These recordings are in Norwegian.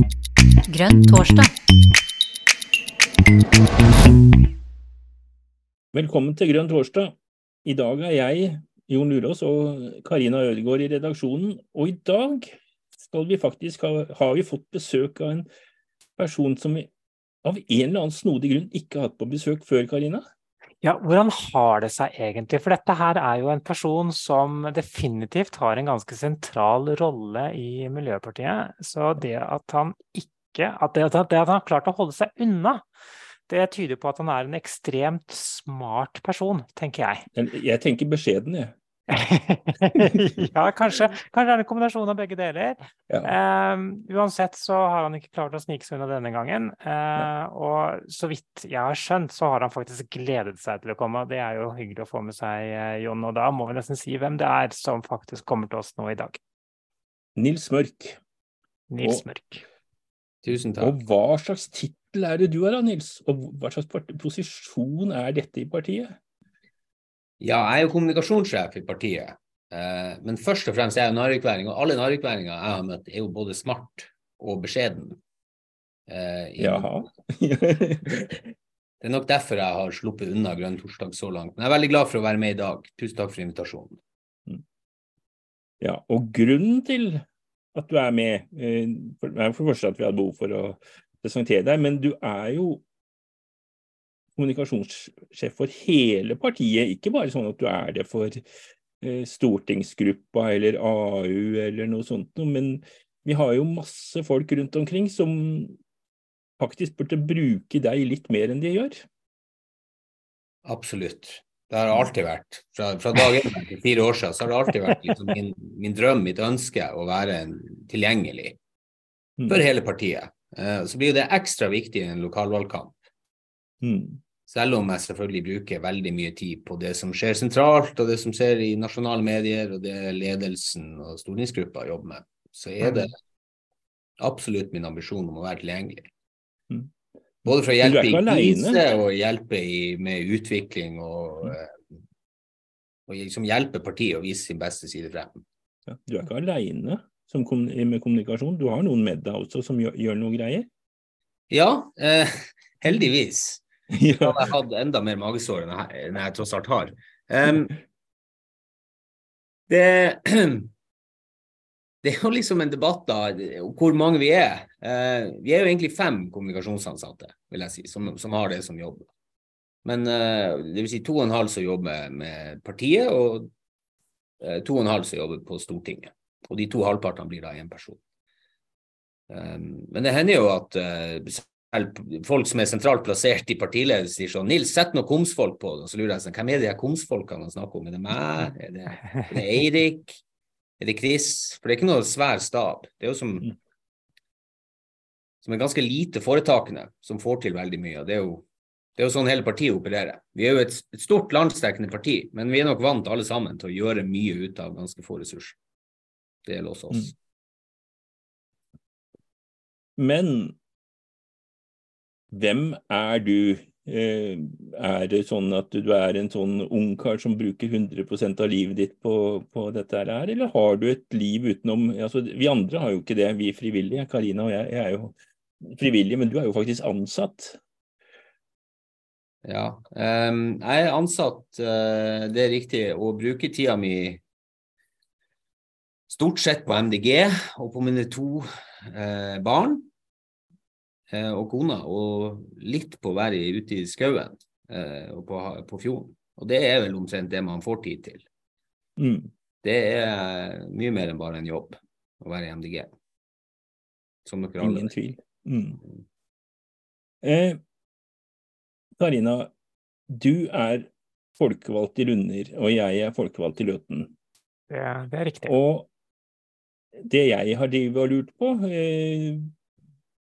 Grønn torsdag. Velkommen til Grønn torsdag. I dag er jeg, Jon Lurås og Karina Ødegaard i redaksjonen. Og i dag skal vi faktisk ha, har vi fått besøk av en person som vi av en eller annen snodig grunn ikke har hatt på besøk før, Karina. Ja, hvordan har det seg egentlig? For dette her er jo en person som definitivt har en ganske sentral rolle i Miljøpartiet. Så det at han ikke At det, at han har klart å holde seg unna, det tyder på at han er en ekstremt smart person, tenker jeg. Jeg tenker beskjeden, jeg. ja, kanskje. Kanskje det er en kombinasjon av begge deler. Ja. Um, uansett så har han ikke klart å snike seg unna denne gangen. Uh, og så vidt jeg har skjønt, så har han faktisk gledet seg til å komme. Det er jo hyggelig å få med seg, uh, Jon. Og da må vi nesten si hvem det er som faktisk kommer til oss nå i dag. Nils Mørk. Nils og, Mørk. Tusen takk. Og hva slags tittel er det du har da, Nils? Og hva slags posisjon er dette i partiet? Ja, jeg er jo kommunikasjonssjef i partiet. Eh, men først og fremst er jeg narrikværing, og alle narrikværinger jeg har møtt, er jo både smart og beskjeden. Eh, Jaha. det er nok derfor jeg har sluppet unna Grønn torsdag så langt. Men jeg er veldig glad for å være med i dag. Tusen takk for invitasjonen. Mm. Ja, og grunnen til at du er med, eh, er for det første at vi hadde behov for å presentere deg, men du er jo kommunikasjonssjef for hele partiet, ikke bare sånn at du er det for eh, stortingsgruppa eller AU eller noe sånt, men vi har jo masse folk rundt omkring som faktisk burde bruke deg litt mer enn de gjør. Absolutt. Det har alltid vært. Fra, fra dag én til fire år siden så har det alltid vært liksom min, min, drøm, mitt ønske, å være tilgjengelig mm. for hele partiet. Uh, så blir det ekstra viktig i en lokalvalgkamp. Mm. Selv om jeg selvfølgelig bruker veldig mye tid på det som skjer sentralt, og det som skjer i nasjonale medier, og det ledelsen og stortingsgruppa jobber med, så er det mm. absolutt min ambisjon om å være tilgjengelig. Mm. Både for å hjelpe i krise og hjelpe i, med utvikling og, mm. Eh, og liksom hjelpe partiet å vise sin beste side frem. Ja, du er ikke aleine med kommunikasjon, du har noen med deg også som gjør, gjør noe greier? Ja, eh, heldigvis. ja. hadde jeg hatt enda mer magesår enn jeg, enn jeg tross alt har. Um, det, det, er jo liksom en debatt da, hvor mange vi er. Uh, vi er jo egentlig fem kommunikasjonsansatte, vil jeg si, som, som har det som jobb. Men uh, det vil si to og en halv som jobber med partiet, og uh, to og en halv som jobber på Stortinget. Og de to halvpartene blir da én person. Um, men det hender jo at uh, folk som er sentralt plassert i partiledelsen sier sånn Nils, sett noen komsfolk på det. Og så lurer jeg sånn, hvem er de her komsfolkene han snakker om? Er det meg? Er det, er det Eirik? Er det Chris? For det er ikke noe svær stab. Det er jo som, mm. som er ganske lite foretakende, som får til veldig mye. og det er jo det er jo sånn hele partiet opererer. Vi er jo et, et stort landsdekkende parti, men vi er nok vant alle sammen til å gjøre mye ut av ganske få ressurser. Det gjelder også oss. Mm. Men hvem er du? Eh, er det sånn at du er en sånn ungkar som bruker 100% av livet ditt på, på, dette her, eller har du et liv utenom altså, Vi andre har jo ikke det, vi frivillige. Karina og jeg, jeg er jo frivillige, men du er jo faktisk ansatt. Ja, um, jeg er ansatt, uh, det er riktig, og bruker tida mi stort sett på MDG og på mine to uh, barn. Eh, og kona, og litt på å være ute i skauen eh, og på, på, fjorden. Og det er vel omtrent det man får tid til. Mm. Det er mye mer enn bare en jobb å være i MDG. Som dere alle Ingen tvil. Mm. Eh, Karina, du er folkevalgt i Lunder, og jeg er folkevalgt i Løten. Det, det er riktig. Og det jeg har drevet og lurt på, eh,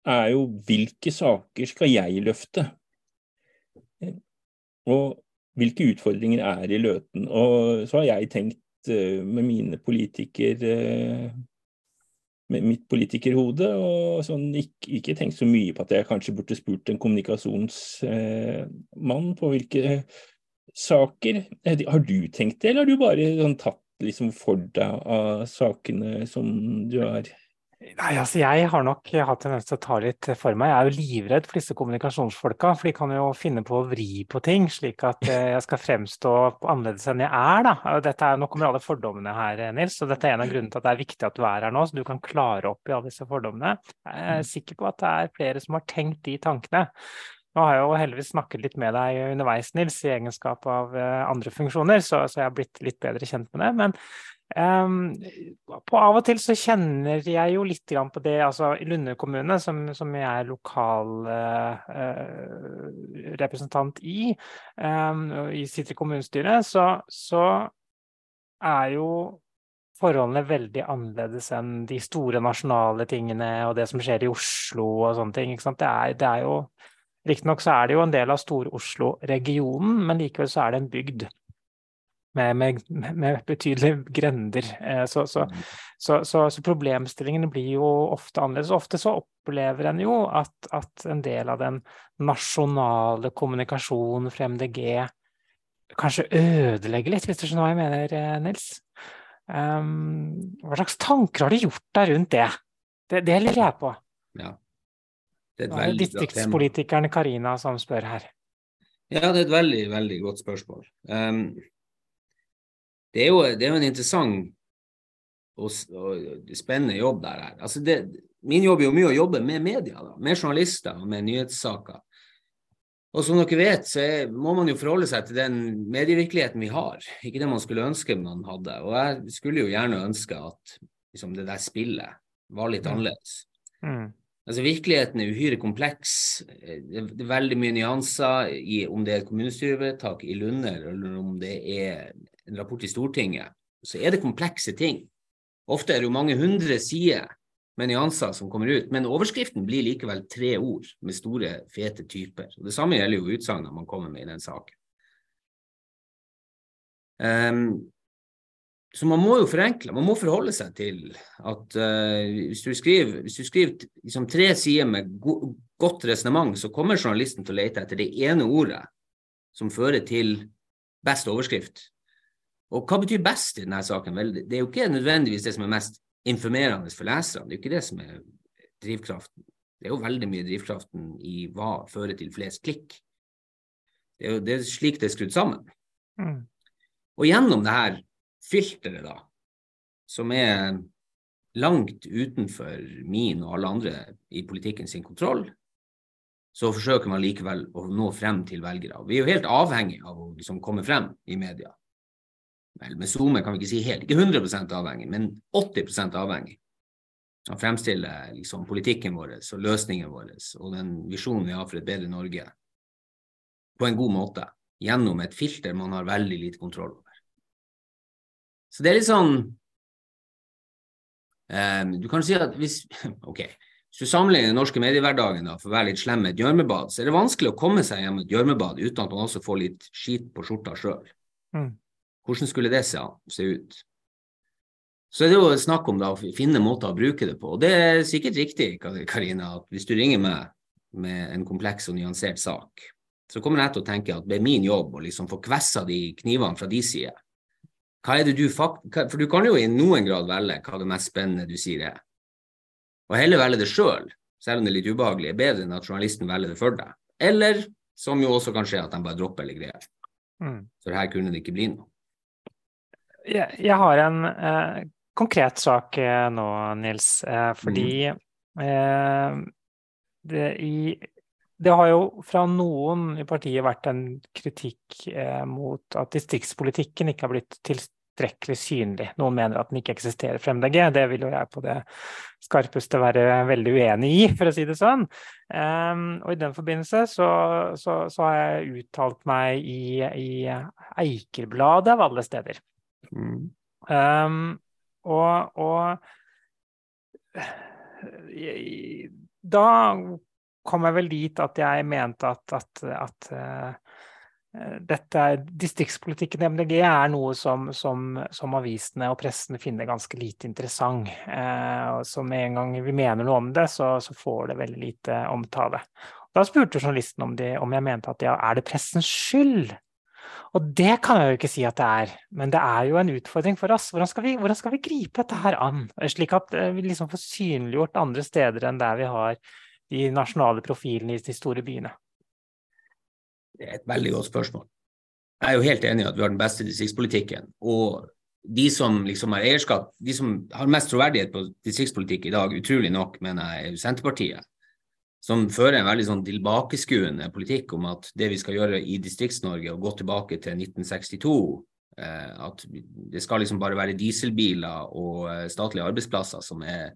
er jo hvilke saker skal jeg løfte? Og hvilke utfordringer er i Løten? Og så har jeg tenkt eh, med mine politiker eh, med mitt politikerhode, og sånn, ikke, ikke, tenkt så mye på at jeg kanskje burde spurt en kommunikasjonsmann på hvilke saker. Har du tenkt det, eller har du bare sånn, tatt liksom, for deg av sakene som du har Nei, altså Jeg har nok hatt tendens til å ta litt for meg. Jeg er jo livredd for disse kommunikasjonsfolka, for de kan jo finne på å vri på ting slik at eh, jeg skal fremstå annerledes enn jeg er. da. Dette er, nå kommer alle fordommene her, Nils, og dette er en av grunnene til at det er viktig at du er her nå, så du kan klare opp i alle disse fordommene. Jeg er sikker på at det er flere som har tenkt de tankene. Nå har jeg jo heldigvis snakket litt med deg underveis, Nils, i egenskap av eh, andre funksjoner, så, så jeg har blitt litt bedre kjent med det. Men Um, på Av og til så kjenner jeg jo litt på det. altså I Lunde kommune, som, som jeg er lokalrepresentant eh, uh, i, um, i sitter i kommunestyret, så, så, er jo forholdene veldig annerledes enn de store nasjonale tingene og det som skjer i Oslo og sånne ting. ikke sant? Det er, det er jo Riktignok så er det jo en del av Stor-Oslo-regionen, men likevel så er det en bygd med, med, med betydelige grender. Eh, så, så, mm. så, så, problemstillingene blir jo ofte annerledes. Ofte så opplever en jo at, at en del av den nasjonale kommunikasjonen fra MDG kanskje ødelegger litt, hvis du skjønner hva jeg mener, eh, Nils. Um, hva slags tanker har du gjort deg rundt det? Det, det lurer jeg på. Ja. Det er et veldig Distriktspolitikeren Karina som spør her. Ja, det er et veldig, veldig godt spørsmål. Um, det er jo, det er jo en interessant og, og, spennende jobb der her. Altså det, min jobb er jo mye å jobbe med media, da, med journalister og med nyhetssaker. Og som dere vet, så er, må man jo forholde seg til den medievirkeligheten vi har, ikke det man skulle ønske man hadde. Og jeg skulle jo gjerne ønske at liksom, det der spillet var litt mm. annerledes. Mm. Altså Virkeligheten er uhyre kompleks. Det er veldig mye nyanser i om det er et kommunestyrevedtak i Lunde, eller om det er en rapport i Stortinget, så er det komplekse ting. Ofte er det jo mange hundre sider med nyanser som kommer ut, men overskriften blir likevel tre ord med store, fete typer. Og Det samme gjelder jo utsagnene man kommer med i den saken. Um, så man må jo forenkle. Man må forholde seg til at uh, hvis du skriver, hvis du skriver liksom, tre sider med go godt resonnement, så kommer journalisten til å lete etter det ene ordet som fører til best overskrift. Og hva betyr best i denne saken? Vel, det er jo ikke nødvendigvis det som er mest informerende for leserne. Det er jo ikke det som er drivkraften. Det er jo veldig mye drivkraften i hva fører til flest klikk. Det er jo det er slik det er skrudd sammen. Mm. Og gjennom det her filteret, da, som er langt utenfor min og alle andre i politikken sin kontroll, så forsøker man likevel å nå frem til velgere. Vi er jo helt avhengig av å liksom komme frem i media vel, med SoMe kan vi ikke si helt, ikke 100% avhengig, men 80 avhengig som fremstiller liksom, politikken vår og løsningen vår og den visjonen vi har for et bedre Norge på en god måte, gjennom et filter man har veldig lite kontroll over. Så det er litt sånn um, Du kan si at hvis Ok, hvis du sammenligner den norske mediehverdagen da, for å være litt slem med et gjørmebad, så er det vanskelig å komme seg hjem med et gjørmebad uten at man også får litt skit på skjorta sjøl. Mm. Hvordan skulle det se, se ut? Så det er det jo snakk om da, å finne måter å bruke det på. Og det er sikkert riktig, Karina, at hvis du ringer meg med en kompleks og nyansert sak, så kommer jeg til å tenke at det er min jobb å liksom få kvessa de knivene fra de sider. Hva er det du fakt... For du kan jo i noen grad velge hva det mest spennende du sier er. Og heller velge det sjøl, selv, selv om det er litt ubehagelig, er bedre enn at journalisten velger det for deg. Eller, som jo også kan skje, at de bare dropper eller greier. Mm. For her kunne det ikke bli noe jeg, jeg har en eh, konkret sak eh, nå, Nils. Eh, fordi mm. eh, det, i, det, har jo fra noen i partiet vært en kritikk eh, mot at distriktspolitikken ikke har blitt tilstrekkelig synlig. Noen mener at den ikke eksisterer for MDG. Det vil jo jeg på det skarpeste være veldig uenig i, for å si det sånn. Um, og i den forbindelse så, så, så, har jeg uttalt meg i, i Eikerbladet av alle steder. Mm. Um, og, og jeg, da kom jeg vel dit at jeg mente at, at, at uh, dette distriktspolitikken i MDG er noe som, som, som, avisene og pressen finner ganske lite interessant. Uh, så med en gang vi mener noe om det, så, så får det veldig lite omtale. Da spurte journalisten om, de, om jeg mente at ja, er det pressens skyld Og det kan jeg jo ikke si at det er, men det er jo en utfordring for oss. Hvordan skal vi, hvordan skal vi gripe dette her an, slik at eh, vi liksom får synliggjort andre steder enn der vi har de nasjonale profilene i de store byene? Det er et veldig godt spørsmål. Jeg er jo helt enig i at vi har den beste distriktspolitikken. Og de som liksom har eierskap, de som har mest troverdighet på distriktspolitikk i dag, utrolig nok, mener jeg, er Senterpartiet som fører en veldig sånn tilbakeskuende politikk om at det vi skal gjøre i Distrikts-Norge, og gå tilbake til 1962, eh, at det skal liksom bare være dieselbiler og eh, statlige arbeidsplasser som er,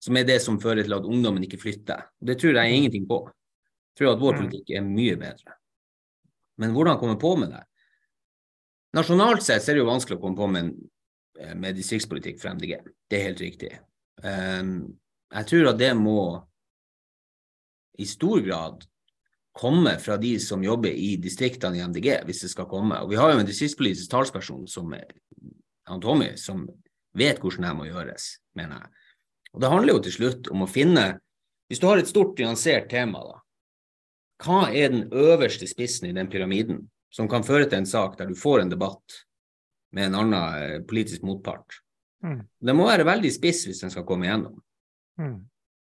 som er, det som fører til at ungdommen ikke flytter. Det tror jeg ingenting på. Jeg tror at vår mm. politikk er mye bedre. Men hvordan komme på med det? Nasjonalt sett er det jo vanskelig å komme på med, eh, med distriktspolitikk for MDG. Det er helt riktig. Jeg tror at det må i stor grad komme fra de som jobber i distriktene i MDG, hvis det skal komme. Og Vi har jo en distriktspolitisk talsperson som han Tommy, som vet hvordan det må gjøres, mener jeg. Og Det handler jo til slutt om å finne Hvis du har et stort, nyansert tema, da, hva er den øverste spissen i den pyramiden som kan føre til en sak der du får en debatt med en annen eh, politisk motpart? Mm. Det må være veldig spiss hvis den skal komme igjennom. Mm.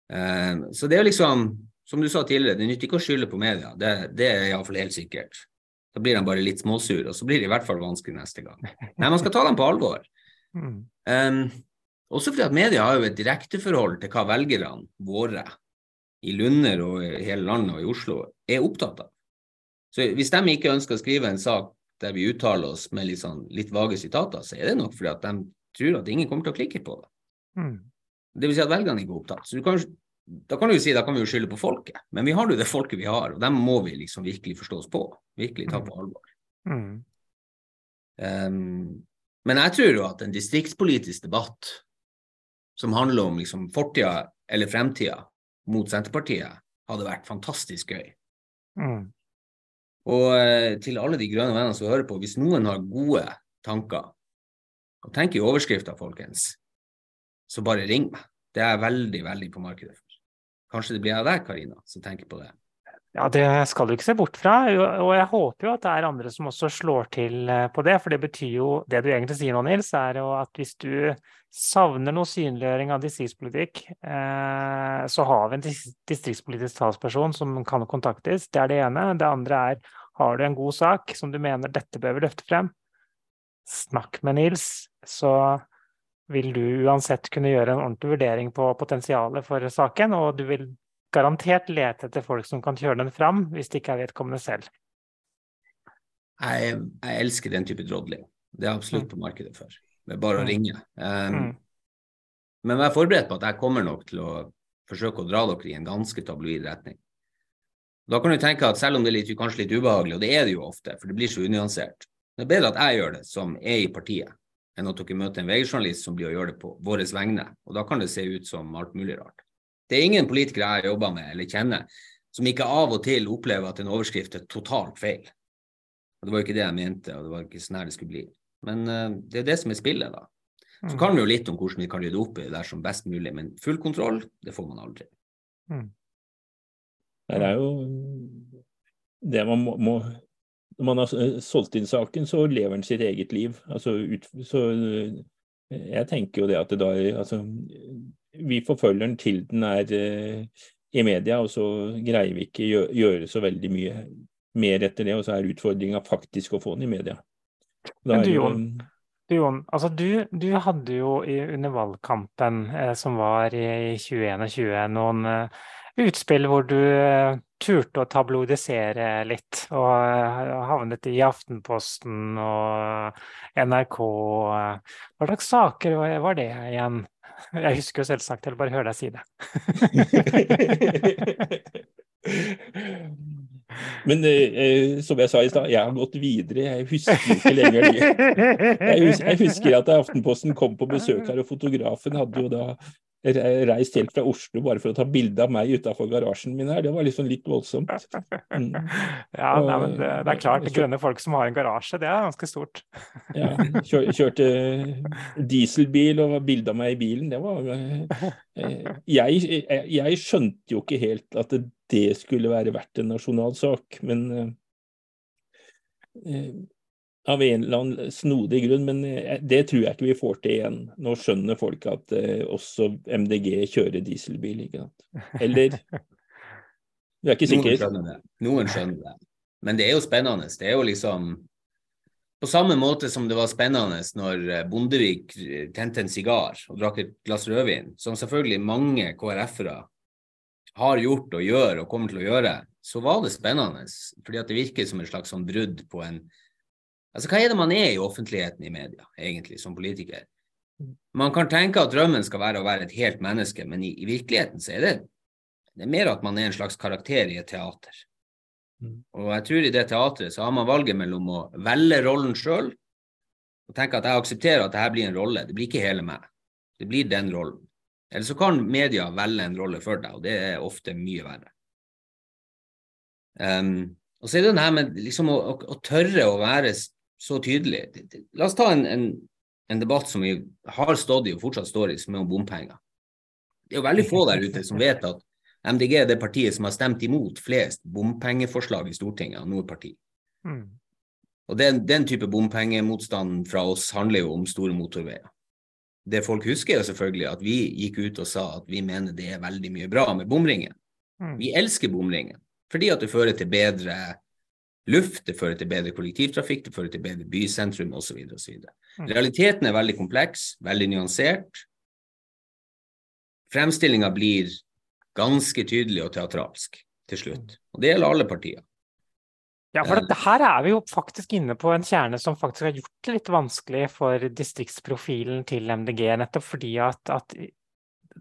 Uh, så det er liksom som du sa tidligere, det nytter ikke å skylde på media. Det, det er iallfall helt sikkert. Da blir de bare litt småsure, og så blir det i hvert fall vanskelig neste gang. Nei, man skal ta dem på alvor. Um, også fordi at media har jo et direkteforhold til hva velgerne våre i Lunder og i hele landet og i Oslo er opptatt av. Så hvis de ikke ønsker å skrive en sak der vi uttaler oss med litt, sånn, litt vage sitater, så er det nok fordi at de tror at ingen kommer til å klikke på det. Mm. Det vil si at velgerne ikke er opptatt. Så du kan da kan du jo si da kan vi jo skylde på folket, men vi har jo det folket vi har, og dem må vi liksom virkelig forstå oss på. Virkelig ta mm. på alvor. Mm. Um, men jeg tror jo at en distriktspolitisk debatt som handler om liksom fortida eller fremtida mot Senterpartiet, hadde vært fantastisk gøy. Mm. Og uh, til alle de grønne vennene som hører på, hvis noen har gode tanker, og tenker i overskrifta, folkens, så bare ring meg. Det er jeg veldig, veldig på markedet for. Kanskje det blir av deg, Karina, som tenker på det? Ja, det skal du ikke se bort fra. Og jeg håper jo at det er andre som også slår til eh, på det. For det betyr jo Det du egentlig sier nå, Nils, er jo at hvis du savner noe synliggjøring av distriktspolitikk, eh, så har vi en distriktspolitisk talsperson som kan kontaktes. Det er det ene. Det andre er har du en god sak som du mener dette bør vi løfte frem, snakk med Nils, så vil du uansett kunne gjøre en ordentlig vurdering på potensialet for saken, og du vil garantert lete etter folk som kan kjøre den fram, hvis det ikke er vedkommende selv. Jeg, jeg elsker den type drodling. Det er absolutt mm. på markedet for. Det er bare å mm. ringe. Um, mm. Men vær forberedt på at jeg kommer nok til å forsøke å dra dere i en ganske tabloid retning. Da kan du tenke at selv om det er litt, kanskje litt ubehagelig, og det er det jo ofte, for det blir så unyansert, det er bedre at jeg gjør det, som er i partiet, enn at dere møter en VG-journalist som blir å gjøre det på våre vegne. Og da kan det se ut som alt mulig rart. Det er ingen politikere jeg jobber med eller kjenner som ikke av og til opplever at en overskrift er totalt feil. Og Det var ikke det jeg mente, og det var ikke sånn her det skulle bli. Men uh, det er det som er spillet, da. Så kan vi jo litt om hvordan vi kan rydde opp i det der som best mulig, men full kontroll, det får man aldri. Mm. Det er jo det man må, må når man har eh, solgt inn saken, så lever den sitt eget liv. Altså, ut, så eh, jeg tenker jo det at det da altså, Vi forfølger den til den er uh, i media, og så greier vi ikke gjøre, gjøre så veldig mye mer etter det. Og så er utfordringa faktisk å få den i media. Da du, Jon, du, Jon altså du, du, hadde jo under valgkampen eh, som var i 2021, noen eh, utspill hvor du eh, turte å tabloidisere litt, og eh, havnet i Aftenposten og NRK. Hva slags saker var det igjen? Jeg husker jo selvsagt, vil bare høre deg si det. Men eh, eh, som jeg sa i stad, jeg har gått videre. Jeg husker ikke lenger det. Jeg husker, jeg husker at Aftenposten kom på besøk her, og fotografen hadde jo da reist helt fra Oslo bare for å ta bilde av meg utafor garasjen min her. Det var liksom litt voldsomt. Mm. Ja, nei, men det, det, er klart, Det grønne folk som har en garasje, det er ganske stort. Ja, kjør, kjørte dieselbil og bilde av meg i bilen. Det var eh, jeg, jeg, skjønte jo ikke helt at det skulle være verdt en nasjonal sak, men eh, av en eller annen snodig grunn, men eh, det tror jeg ikke vi får til igjen. Nå skjønner folk at eh, også MDG kjører dieselbil, ikke sant. Eller Du er ikke sikker? Noen skjønner det. Noen skjønner det. Men det er jo spennende. Det er jo liksom På samme måte som det var spennende når eh, Bondevik tente en sigar og drakk et glass rødvin, som selvfølgelig mange KrF-ere har gjort og gjør og kommer til å gjøre, så var det spennende. Fordi at det virker som et slags sånn brudd på en Altså, hva er det man er i offentligheten i media, egentlig, som politiker? Man kan tenke at drømmen skal være å være et helt menneske, men i, i virkeligheten så er det, det er mer at man er en slags karakter i et teater. Mm. Og jeg tror i det teatret så har man valget mellom å velge rollen sjøl og tenke at jeg aksepterer at dette blir en rolle. Det blir ikke hele meg. Det blir den rollen. Eller så kan media velge en rolle for deg, og det er ofte mye verre. Um, og så er det det her med liksom å, å, å tørre å være så tydelig. La oss ta en, en, en, debatt som vi har stått i og fortsatt står i, som er om bompenger. Det er jo veldig få der ute som vet at MDG er det partiet som har stemt imot flest bompengeforslag i Stortinget av noe parti. Mm. Og den, den type bompengemotstand fra oss handler jo om store motorveier. Det folk husker, er selvfølgelig at vi gikk ut og sa at vi mener det er veldig mye bra med bomringen. Mm. Vi elsker bomringen fordi at det fører til bedre luft, det fører til bedre kollektivtrafikk, det fører til bedre bysentrum osv. Mm. Realiteten er veldig kompleks, veldig nyansert. Fremstillinga blir ganske tydelig og teatralsk til slutt. Og det gjelder alle partier. Ja, for det, her er vi jo faktisk inne på en kjerne som faktisk har gjort det litt vanskelig for distriktsprofilen til MDG, nettopp fordi at, at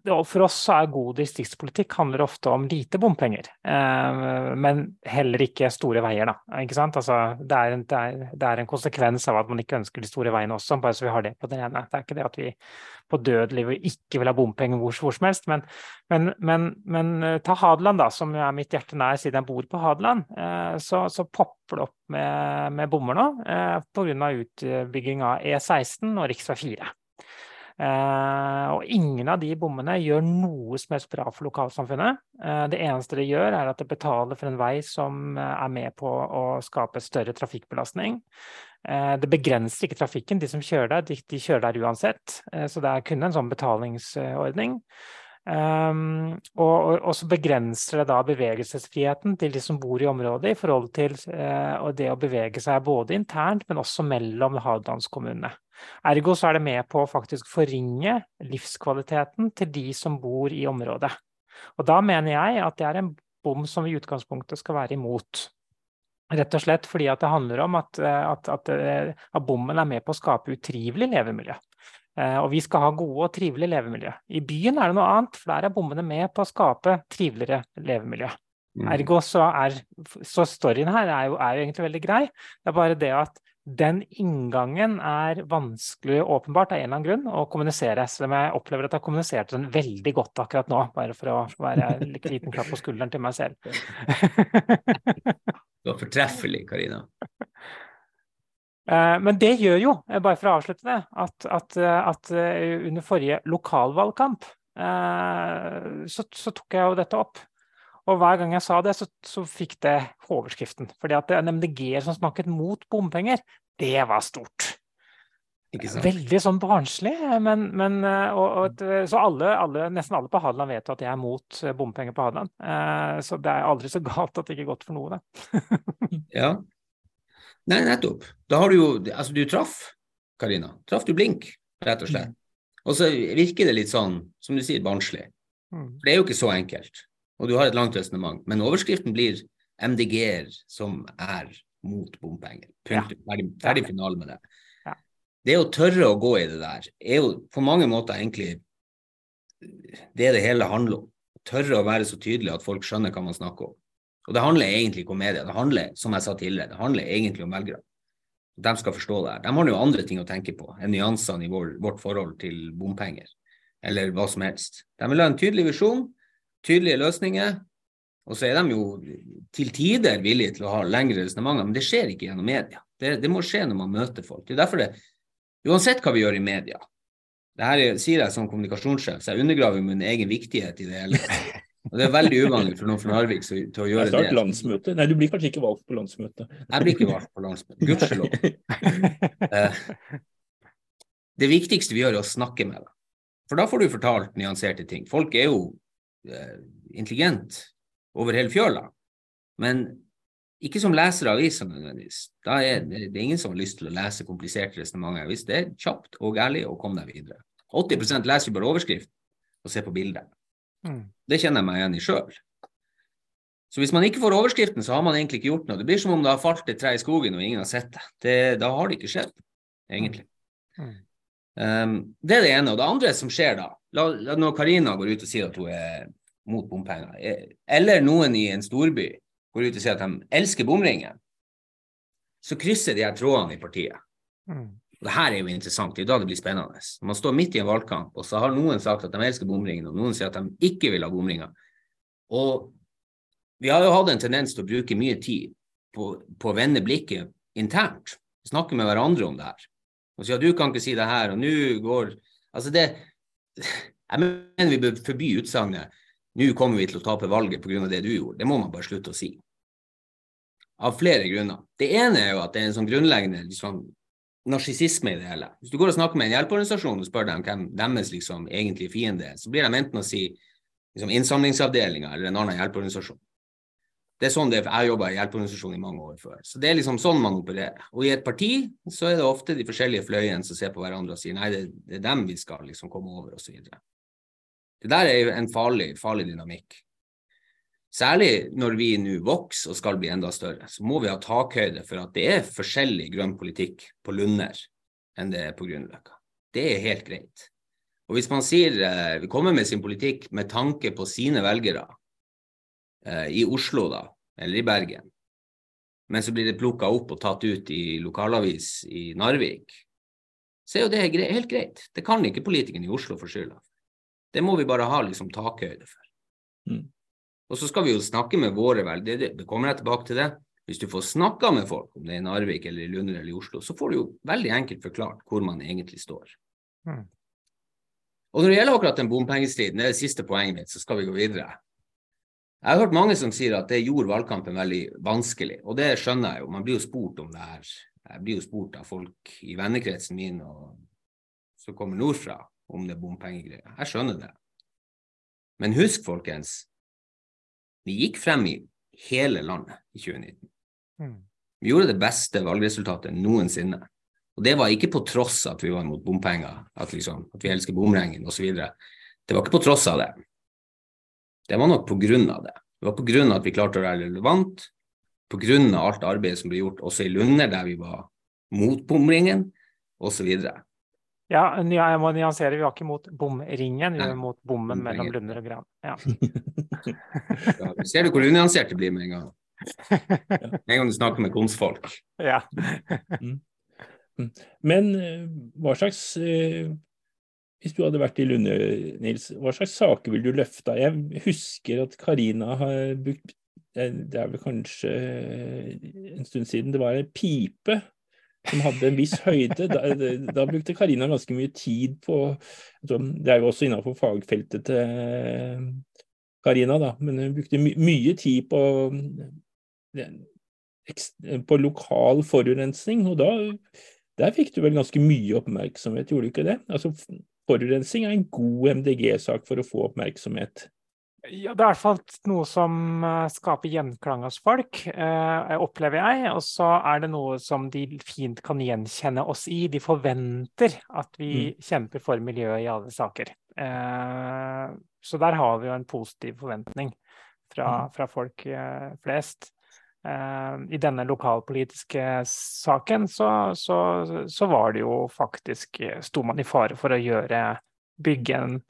for oss er god distriktspolitikk handler ofte om lite bompenger, eh, men heller ikke store veier. Da, ikke sant? Altså, det, er en, det, er, en, konsekvens av at man ikke ønsker de store veiene også, bare så vi har det på den ene. Det er ikke det at vi på dødelivet ikke vil ha bompenger hvor, hvor, som helst, men, men, men, men, eh, ta Hadeland, da, som er mitt hjerte nær siden jeg bor på Hadeland, eh, så, så popper det opp med, med bommer nå pga. utbygging av E16 og rv. 4. Eh, og ingen av de bommene gjør noe som helst bra for lokalsamfunnet. Eh, det eneste det gjør, er at det betaler for en vei som eh, er med på å skape større trafikkbelastning. Det begrenser ikke trafikken. De som kjører der, de, de kjører der uansett. Så det er kun en sånn betalingsordning. Um, og, og, så begrenser det da bevegelsesfriheten til de som bor i området, i forhold til uh, det å bevege seg både internt, men også mellom Hadelandskommunene. Ergo så er det med på å faktisk forringe livskvaliteten til de som bor i området. Og da mener jeg at det er en bom som i utgangspunktet skal være imot. Rett og slett fordi at det handler om at, eh, at, at, eh, at bommen er med på å skape utrivelig levemiljø. Eh, og vi skal ha gode og trivelige levemiljø. I byen er det noe annet, for der er bommene med på å skape triveligere levemiljø. Mm. Ergo så er så storyen her er jo, er jo, egentlig veldig grei. Det er bare det at den inngangen er vanskelig åpenbart av en eller annen grunn å kommunisere. Selv om jeg opplever at jeg har kommunisert den veldig godt akkurat nå, bare for å være en liten klapp på skulderen til meg selv. du var fortreffelig, Karina. Eh, men det gjør jo, eh, bare for å avslutte det, at, at, eh, at under forrige lokalvalgkamp så, så, tok jeg jo dette opp. Og hver gang jeg sa det, så, så fikk det overskriften. Fordi at en MDG-er som snakket mot bompenger, det var stort. Veldig sånn barnslig. Men, men og, og, så alle, alle, nesten alle på Hadeland vet at jeg er mot bompenger på Hadeland. Så det er aldri så galt at det ikke er godt for noe, det. ja, Nei, nettopp. Da har du jo Altså, du traff, Karina. Traff du blink, rett og slett. Mm. Og så virker det litt sånn, som du sier, barnslig. Mm. For det er jo ikke så enkelt. Og du har et langt resonnement. Men overskriften blir MDG-er som er mot bompenger. Punktum. Ja. Ferdig, ferdig finale med det. Ja. Det å tørre å gå i det der, er jo på mange måter egentlig det det hele handler om. Tørre å være så tydelig at folk skjønner hva man snakker om. Og det handler egentlig ikke om media, det handler som jeg sa tidligere, det handler egentlig om velgere. De skal forstå det her. De har jo andre ting å tenke på enn nyansene i vår, vårt forhold til bompenger, eller hva som helst. De vil ha en tydelig visjon, tydelige løsninger, og så er de jo til tider villige til å ha lengre resonnementer, men det skjer ikke gjennom media. Det, det, må skje når man møter folk. Det er derfor det, uansett hva vi gjør i media, det her sier jeg som kommunikasjonssjef, så jeg undergraver min egen viktighet i det hele. Og det er veldig uvanlig for noen fra Narvik til å gjøre det. Landsmøte. Nei, du blir kanskje ikke valgt på landsmøtet. Jeg blir ikke valgt på landsmøtet. Gudskjelov. Eh, det viktigste vi gjør, er å snakke med dem. For da får du fortalt nyanserte ting. Folk er jo intelligent over hele fjøla, men ikke som leser av aviser nødvendigvis. Da er det, det er ingen som har lyst til å lese kompliserte resonnementer. Hvis det er kjapt og ærlig, og kom deg videre. 80 leser jo bare overskrift og ser på bildet. Mm. Det kjenner jeg meg igjen i sjøl. Så hvis man ikke får overskriften, så har man egentlig ikke gjort noe. Det blir som om det har falt et tre i skogen og ingen har sett det. det da har det ikke skjedd, egentlig. Mm. Um, det er det ene. Og det andre som skjer da, la, la, når Karina går ut og sier at hun er mot bompenger, eller noen i en storby går ut og sier at de elsker bomringen, så krysser de her trådene i partiet. Mm. Og det her er jo interessant, det er da det blir spennende. Man står midt i en valgkamp, og så har noen sagt at de elsker bomringen, og noen sier at de ikke vil ha bomringer. Og vi har jo hatt en tendens til å bruke mye tid på, på å vende blikket internt. Snakke med hverandre om det her. Og si at du kan ikke si det her, og nå går Altså det Jeg mener vi bør forby utsagnet 'nå kommer vi til å tape valget pga. det du gjorde'. Det må man bare slutte å si. Av flere grunner. Det ene er jo at det er en sånn grunnleggende liksom, narsissisme i det hele. Hvis du går og snakker med en hjelpeorganisasjon og spør dem hvem deres liksom, egentlige fiende er, så blir de enten å si liksom, innsamlingsavdelinga eller en annen hjelpeorganisasjon. Det er sånn det er, Jeg jobba i hjelpeorganisasjonen i mange år før. Så Det er liksom sånn man opererer. Og i et parti så er det ofte de forskjellige fløyene som ser på hverandre og sier nei, det, det er dem vi skal liksom komme over, osv. Det der er jo en farlig, farlig dynamikk. Særlig når vi nå vokser og skal bli enda større, så må vi ha takhøyde for at det er forskjellig grønn politikk på Lunder enn det er på Grünerløkka. Det er helt greit. Og hvis man sier, eh, kommer med sin politikk med tanke på sine velgere, i Oslo da, eller i Bergen, men så blir det plukka opp og tatt ut i lokalavis i Narvik, så er jo det helt greit. Det kan ikke politikerne i Oslo få skylda for. Det må vi bare ha liksom takhøyde for. Mm. Og så skal vi jo snakke med våre velgere, det, det, kommer jeg tilbake til det. Hvis du får snakka med folk, om det er i Narvik eller i Lunder eller i Oslo, så får du jo veldig enkelt forklart hvor man egentlig står. Mm. Og når det gjelder akkurat den bompengestriden, det er det siste poenget mitt, så skal vi gå videre. Jeg har hørt mange som sier at det gjorde valgkampen veldig vanskelig, og det skjønner jeg jo. Man blir jo spurt om det her. Jeg blir jo spurt av folk i vennekretsen min og som kommer nordfra om det bompengegreier. Jeg skjønner det. Men husk, folkens, vi gikk frem i hele landet i 2019. Mm. Vi gjorde det beste valgresultatet noensinne. Og det var ikke på tross at vi var imot bompenger, at, liksom, at vi elsker bomringen osv. Det var ikke på tross av det. Det var nok på grunn av det. Det var på grunn av at vi klarte å være relevant, på grunn av alt arbeidet som ble gjort også i Lunder, der vi var mot bomringen, osv. Ja, jeg må nyansere. Vi var ikke mot bomringen, vi var mot bommen mellom Lunder og Gran. Ja. ja, ser du hvor unyansert det blir med en gang? En gang du snakker med konstfolk. Ja. Mm. Mm. Men eh, hva slags eh, Hvis du hadde vært i Lunde, Nils, hva slags saker vil du løfte? Jeg husker at Karina har brukt eh, Det er vel kanskje en stund siden det var en pipe som hadde en viss høyde. Da, da brukte Karina ganske mye tid på Det er jo også innenfor fagfeltet til Karina, da, men hun brukte my mye tid på, på lokal forurensning. Og da der fikk du vel ganske mye oppmerksomhet, gjorde du ikke det? Altså, Forurensning er en god MDG-sak for å få oppmerksomhet. Ja, det er i hvert fall noe som eh, skaper gjenklang hos folk, eh, opplever jeg. Og så er det noe som de fint kan gjenkjenne oss i. De forventer at vi mm. kjemper for miljøet i alle saker. Eh, så der har vi jo en positiv forventning fra, mm. fra folk eh, flest. Eh, I denne lokalpolitiske saken så, så, så var det jo faktisk Sto man i fare for å gjøre bygge en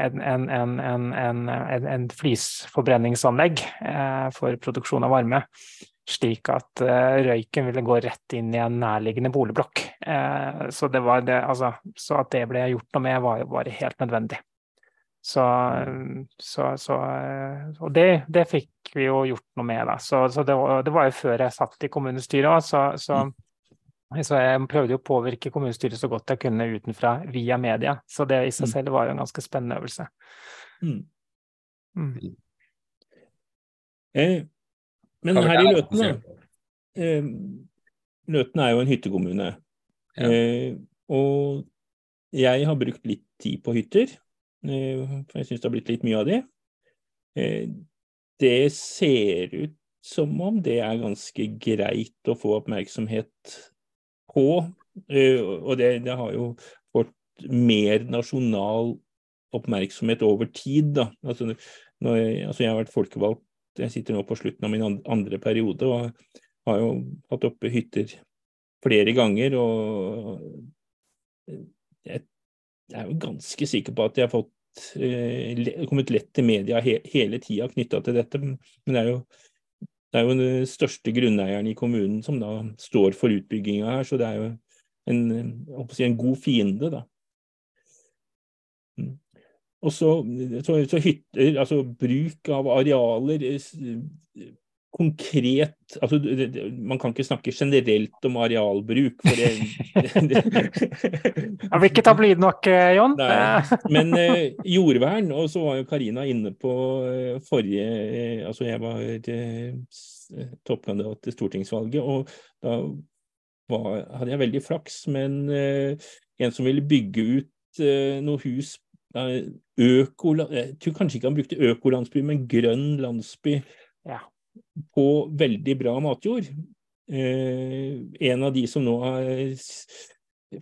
en, en, en, en flisforbrenningsanlegg eh, for produksjon av varme. Slik at eh, røyken ville gå rett inn i en nærliggende boligblokk. Eh, så, det det, altså, så, at det ble gjort noe med, var, var helt nødvendig. Så, så, så Og det, det, fikk vi jo gjort noe med, da. Så, det var, det, var, jo før jeg satt i kommunestyret òg, så, mm. Så jeg prøvde jo å påvirke kommunestyret så godt jeg kunne utenfra via media. Så det i seg mm. selv var jo en ganske spennende øvelse. Mm. Mm. Eh, men her i Løten, da. Eh, Løten er jo en hyttekommune. Ja. Eh, og jeg har brukt litt tid på hytter, eh, for jeg syns det har blitt litt mye av det. Eh, det ser ut som om det er ganske greit å få oppmerksomhet på. Eh, og det, det har jo fått mer nasjonal oppmerksomhet over tid. Da. Altså, jeg, altså jeg har vært folkevalgt, jeg sitter nå på slutten av min andre periode og har jo hatt oppe hytter flere ganger. Og jeg er jo ganske sikker på at de har fått eh, kommet lett til media he, hele tida knytta til dette. Men det er jo det er jo den største grunneieren i kommunen som da står for utbygginga her, så det er jo en, si, en god fiende, da. Mm. Og så, så, så hytter, altså bruk av arealer konkret altså, Man kan ikke snakke generelt om arealbruk. for det, Jeg vil ikke ta blid nok, eh, Jon. Nei, men eh, jordvern, og så var jo Karina inne på eh, forrige eh, Altså jeg var eh, toppkandidat til stortingsvalget, og da var, hadde jeg veldig flaks. Men eh, en som ville bygge ut noe hus øko, Jeg tror kanskje ikke han brukte økolandsby, men grønn landsby. Ja på veldig bra matjord. Eh, en av de som nå har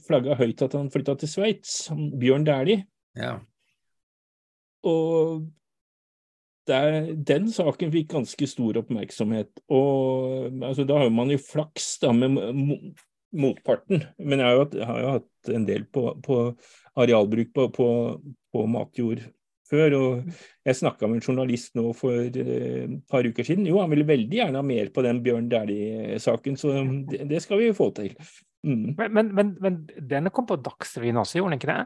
flagga høyt at han flytta til Sveits, Bjørn Dæhlie. Ja. Og der, den saken fikk ganske stor oppmerksomhet. Og altså, da har man jo flaks da med motparten. Men jeg har jo, har jo hatt en del på, på arealbruk på, på, på matjord før. og Jeg snakka med en journalist nå for et uh, par uker siden. Jo, han ville veldig gjerne ha mer på den Bjørn Dæhlie-saken, så det, det, skal vi få til. Mm. Men, men, men, denne kom på Dagsrevyen også, gjorde den ikke det?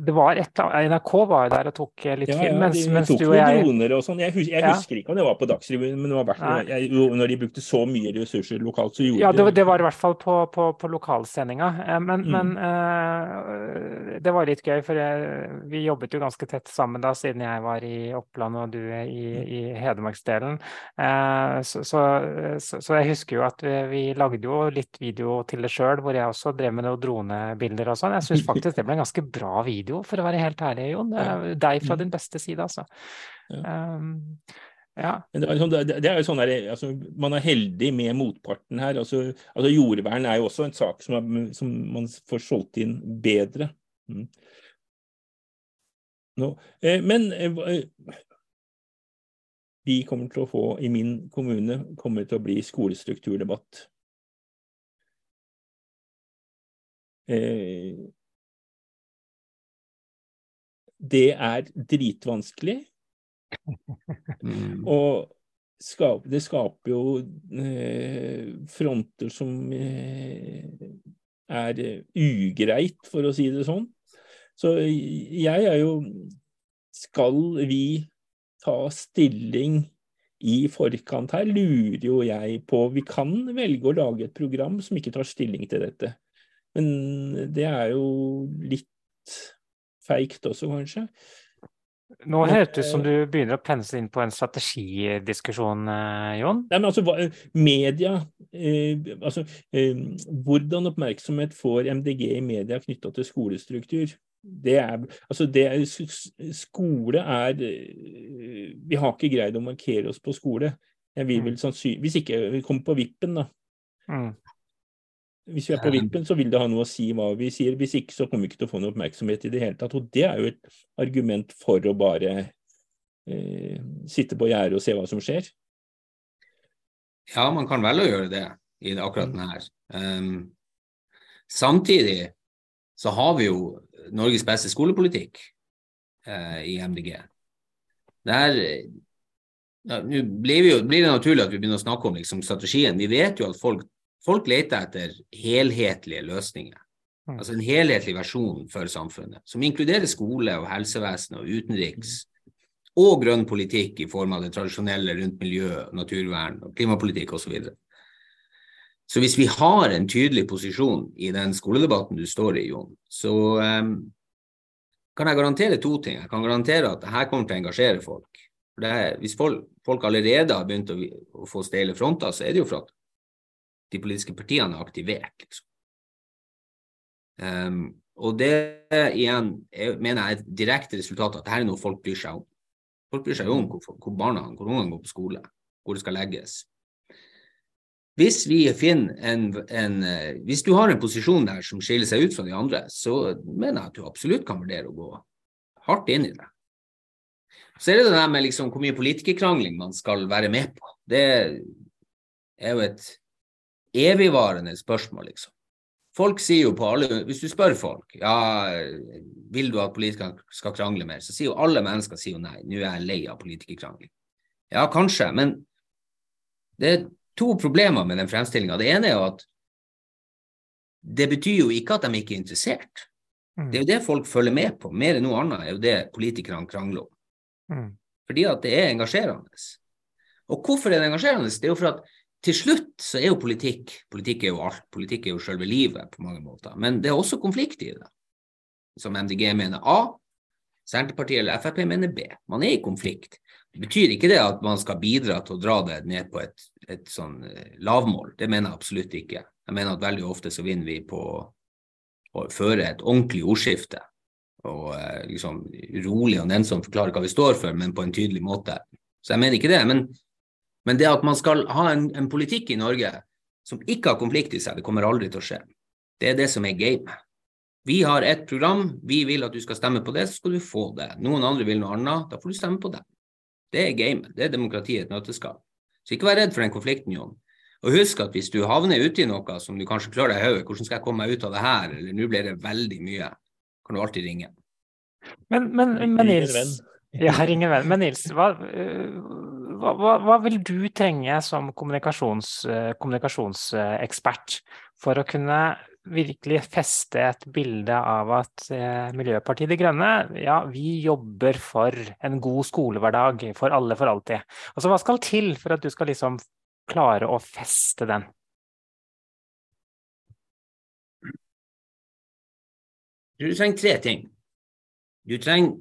Det var et, NRK var jo der og tok eh, litt ja, film. Mens, ja, de tok noen jeg... droner og sånn. Jeg, husker, jeg ja. husker ikke om det var på Dagsrevyen, men det var hvert, jeg, når de brukte så mye ressurser lokalt, så gjorde ja, det. det var i hvert fall på, på, på lokalsendinga. Eh, men, mm. men uh, det var litt gøy, for jeg, vi jobbet jo ganske tett sammen da, siden jeg var i Oppland og du i, i Hedmarksdelen. Uh, så, så, så, så, jeg husker jo at vi, vi lagde jo litt video til det sjøl, hvor jeg også drev med noen dronebilder og sånn. Jeg syns faktisk det ble ganske bra bra video, for å være helt ærlig, Jon. Deg fra mm. din beste side, altså. Ja. Um, ja. Det er, sånn, det er jo sånn der, altså, Man er heldig med motparten her. Altså, altså Jordvern er jo også en sak som, er, som man får solgt inn bedre. Mm. No. Eh, men eh, vi kommer til å få, i min kommune, kommer til å bli skolestrukturdebatt. Eh, det er dritvanskelig. Mm. Og skap, det skaper jo eh, fronter som eh, er ugreit, for å si det sånn. Så jeg er jo Skal vi ta stilling i forkant her, lurer jo jeg på Vi kan velge å lage et program som ikke tar stilling til dette. Men det er jo litt feigt også, kanskje. Nå høres det ut som du begynner å pense inn på en strategidiskusjon, eh, Jon? Nei, men altså, Media eh, altså, eh, Hvordan oppmerksomhet får MDG i media knytta til skolestruktur? Det er, altså det er, skole er eh, Vi har ikke greid å markere oss på skole. Jeg vil mm. vel sannsynlig, Hvis ikke vi kommer på vippen, da. Mm. Hvis vi er på vippen, så vil det ha noe å si hva vi sier. Hvis ikke, så kommer vi ikke til å få noe oppmerksomhet i det hele tatt. Og det er jo et argument for å bare eh, sitte på gjerdet og se hva som skjer. Ja, man kan velge å gjøre det i akkurat denne her. Um, samtidig så har vi jo Norges beste skolepolitikk uh, i MDG. Der ja, Nå blir, blir, det naturlig at vi begynner å snakke om liksom, strategien. Vi vet jo at folk Folk leter etter helhetlige løsninger. Mm. Altså en helhetlig versjon for samfunnet, som inkluderer skole og helsevesen og utenriks, og grønn politikk i form av det tradisjonelle rundt miljø, naturvern og klimapolitikk osv. Så, så hvis vi har en tydelig posisjon i den skoledebatten du står i, Jon, så um, kan jeg garantere to ting. Jeg kan garantere at dette kommer til å engasjere folk. Er, hvis folk, folk, allerede har begynt å, å, få steile fronter, så er det jo for at de politiske partiene er aktivert. Liksom. Um, og det igjen jeg mener jeg er et direkte resultat av at dette er noe folk bryr seg om. Folk bryr seg om hvor, hvor barna hvor ungene går på skole, hvor det skal legges. Hvis vi en, en, eh, Hvis du har en posisjon der som skiller seg ut fra de andre, så mener jeg at du absolutt kan vurdere å gå hardt inn i det. Så er det det der med liksom hvor mye politikerkrangling man skal være med på. Det er jo et evigvarende spørsmål, liksom. Folk sier jo på alle Hvis du spør folk ja, vil du at politikerne skal krangle mer, så sier jo alle mennesker sier jo nei. Nå er jeg lei av politikerkrangling. Ja, kanskje, men det er to problemer med den fremstillinga. Det ene er jo at det betyr jo ikke at de ikke er interessert. Mm. Det er jo det folk følger med på. Mer enn noe annet er jo det politikerne krangler om. Mm. Fordi at det er engasjerende. Og hvorfor er det engasjerende? Det er jo for at til slutt så er jo politikk Politikk er jo alt. Politikk er jo selve livet på mange måter. Men det er også konflikt i det. Som MDG mener A, Senterpartiet eller Frp mener B. Man er i konflikt. Det betyr ikke det at man skal bidra til å dra det ned på et, et sånn eh, lavmål. Det mener jeg absolutt ikke. Jeg mener at veldig ofte så vinner vi på å føre et ordentlig ordskifte og eh, liksom rolig og nennsomt forklare hva vi står for, men på en tydelig måte. Så jeg mener ikke det. Men, men det at man skal ha en, en, politikk i Norge som ikke har konflikt i seg, det kommer aldri til å skje. Det er det som er gamet. Vi har et program, vi vil at du skal stemme på det, så skal du få det. Noen andre vil noe annet, da får du stemme på det. Det er gamet. Det er demokratiet et nøtteskall. Så ikke vær redd for den konflikten, Jon. Og husk at hvis du havner uti noe som du kanskje klør deg i hodet, hvordan skal jeg komme meg ut av det her, eller nå blir det veldig mye, kan du alltid ringe. Men, men, men Nils, ja, ringe venn. Men Nils, hva, hva, hva, vil du trenge som kommunikasjons, kommunikasjonsekspert for å kunne virkelig feste et bilde av at eh, Miljøpartiet De Grønne, ja, vi jobber for en god skolehverdag for alle for alltid. Altså, hva skal til for at du skal liksom klare å feste den? Du trenger tre ting. Du trenger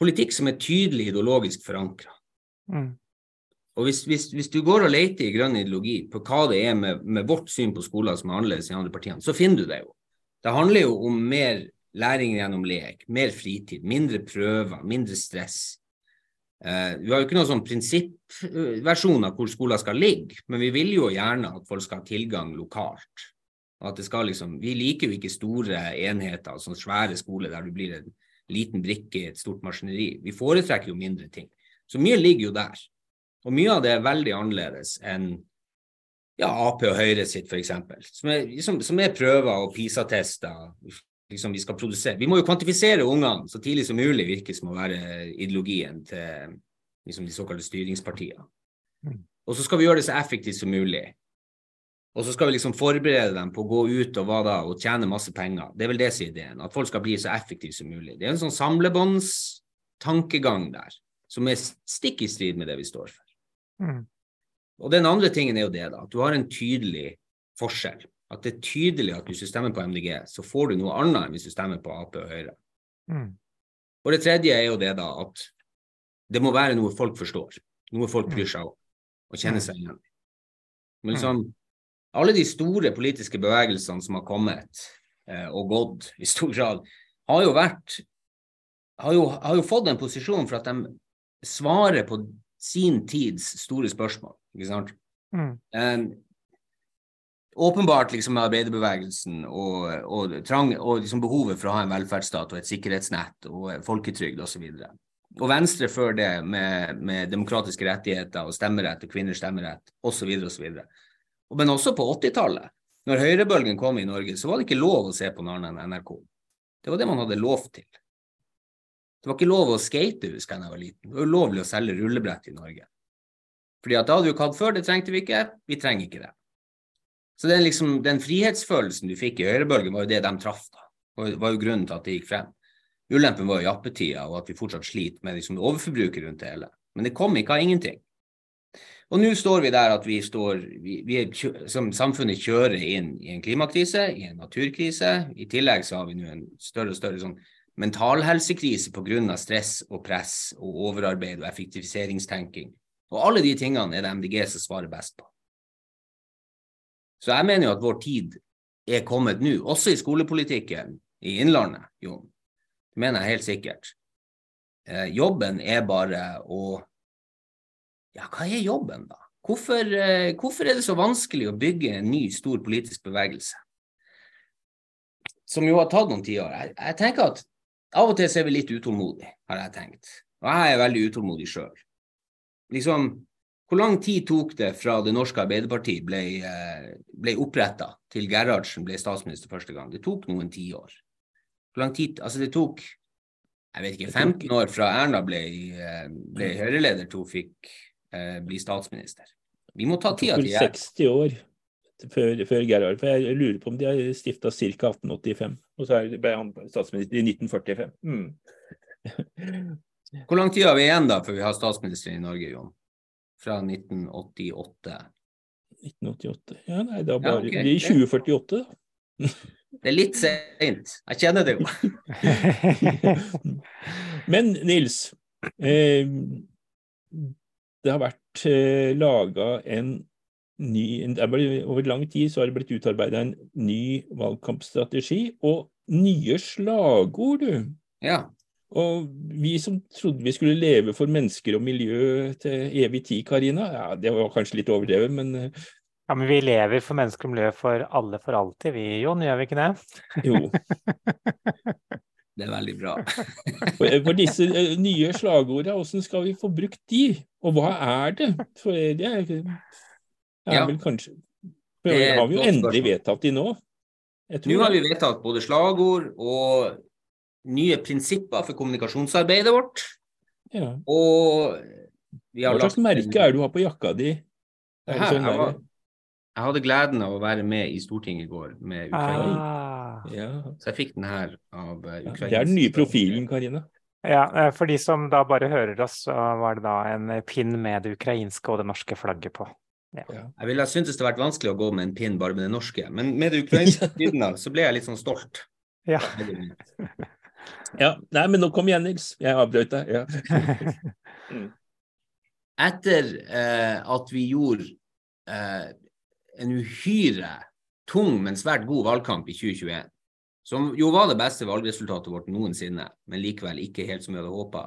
politikk som er tydelig ideologisk forankra. Mm. Og hvis, hvis, hvis, du går og leter i grønn ideologi på hva det er med, med vårt syn på skoler som er annerledes enn andre partiene, så finner du det jo. Det handler jo om mer læring gjennom lek, mer fritid, mindre prøver, mindre stress. Uh, vi har jo ikke noen sånn prinsippversjon av hvor skoler skal ligge, men vi vil jo gjerne at folk skal ha tilgang lokalt. At det skal liksom, vi liker jo ikke store enheter, sånn svære skoler der du blir en liten brikke i et stort maskineri. Vi foretrekker jo mindre ting. Så mye ligger jo der. Og mye av det er veldig annerledes enn ja, Ap og Høyre sitt, f.eks. Som, er, liksom, som er prøver og PISA-tester. Liksom vi skal produsere. Vi må jo kvantifisere ungene så tidlig som mulig, virker som å være ideologien til liksom, de såkalte styringspartiene. Mm. Og så skal vi gjøre det så effektivt som mulig. Og så skal vi liksom forberede dem på å gå ut og da, og tjene masse penger. Det er vel det som er ideen. At folk skal bli så effektive som mulig. Det er en sånn samlebåndstankegang der som er stikk i strid med det vi står for. Mm. Og den andre tingen er jo det, da. At du har en tydelig forskjell. At det er tydelig at hvis du stemmer på MDG, så får du noe annet enn hvis du stemmer på Ap og Høyre. Mm. Og det tredje er jo det, da, at det må være noe folk forstår. Noe folk bryr seg om og kjenner mm. seg igjen i. Men liksom, alle de store politiske bevegelsene som har kommet eh, og gått i stor grad, har jo vært har jo, har jo, fått en posisjon for at de svarer på sin tids store spørsmål. ikke sant? Mm. Um, åpenbart liksom arbeiderbevegelsen og, og, trang, og liksom behovet for å ha en velferdsstat og et sikkerhetsnett og folketrygd osv. Og, så og Venstre før det med, med, demokratiske rettigheter og stemmerett og kvinners stemmerett osv. osv. Men også på 80-tallet, når høyrebølgen kom i Norge, så var det ikke lov å se på noe annet enn NRK. Det var det man hadde lov til. Det var ikke lov å skate, husker jeg da jeg var liten. Det var ulovlig å selge rullebrett i Norge. Fordi at det hadde vi ikke hatt før, det trengte vi ikke. Vi trenger ikke det. Så den, liksom, den frihetsfølelsen du fikk i høyrebølgen, var jo det de traff. da. Det var jo grunnen til at det gikk frem. Ulempen var jo jappetida, og at vi fortsatt sliter med liksom, overforbruket rundt det hele. Men det kom ikke av ingenting. Og nå står vi der at vi står vi, vi er, som Samfunnet kjører inn i en klimakrise, i en naturkrise. I tillegg så har vi nå en større og større sånn mentalhelsekrise pga. stress og press og overarbeid og effektiviseringstenking. Og alle de tingene er det MDG som svarer best på. Så jeg mener jo at vår tid er kommet nå, også i skolepolitikken i Innlandet, Jon. Det mener jeg helt sikkert. Eh, jobben er bare å Ja, hva er jobben, da? Hvorfor, eh, hvorfor er det så vanskelig å bygge en ny, stor politisk bevegelse? Som jo har tatt noen tiår. Jeg, jeg tenker at av og til så er vi litt utålmodige, har jeg tenkt. Og jeg er veldig utålmodig sjøl. Liksom, hvor lang tid tok det fra Det norske Arbeiderparti ble, eh, ble oppretta til Gerhardsen ble statsminister første gang? Det tok noen tiår. Hvor lang tid Altså, det tok jeg vet ikke, 15 år fra Erna ble, eh, ble Høyre-leder til hun fikk eh, bli statsminister. Vi må ta tida til hjelp. 60 år før, før Gerhard. For jeg lurer på om de har stifta ca. 1885. Og så ble han statsminister i 1945. Mm. Hvor lang tid har vi igjen da før vi har statsminister i Norge, Jon? Fra 1988? 1988 Ja, nei, da bare ja, okay. 2048, da. Det er litt seint. Jeg kjenner det jo. Men Nils, eh, det har vært eh, laga en ny, over lang tid så har det blitt utarbeida en ny valgkampstrategi og nye slagord, du. Ja. Og vi som trodde vi skulle leve for mennesker og miljø til evig tid, Karina, ja, det var kanskje litt overdrevet, men eh, Ja, men vi lever for mennesker og miljø for alle for alltid, vi Jon, gjør vi ikke det? Jo. det er veldig bra. for, for disse uh, nye slagordene, hvordan skal vi få brukt de? Og hva er det? For det er ja. vel kanskje Det har vi jo endelig vedtatt de nå. Nå har vi vedtatt både slagord og nye prinsipper for kommunikasjonsarbeidet vårt. Ja. Og Hva slags merke er det du har på jakka di? Her, sånn jeg, var, jeg, hadde gleden av å være med i Stortinget i går med Ukraina. Ah. Ja. Så jeg fikk den her av Ukraina. Det er den nye profilen, Karina. Ja, eh, For de som da bare hører oss, så var det da en pinn med det ukrainske og det norske flagget på. Ja. Jeg ville syntes det hadde vært vanskelig å gå med en pinn bare med det norske, men med det ukrainske siden så ble jeg litt sånn stolt. Ja. ja. Nei, men nå kom igjen, Nils. Jeg avbrøt deg. Ja. Mm. Etter eh, at vi gjorde eh, en uhyre tung, men svært god valgkamp i 2021, som jo var det beste valgresultatet vårt noensinne, men likevel ikke helt som vi hadde håpa,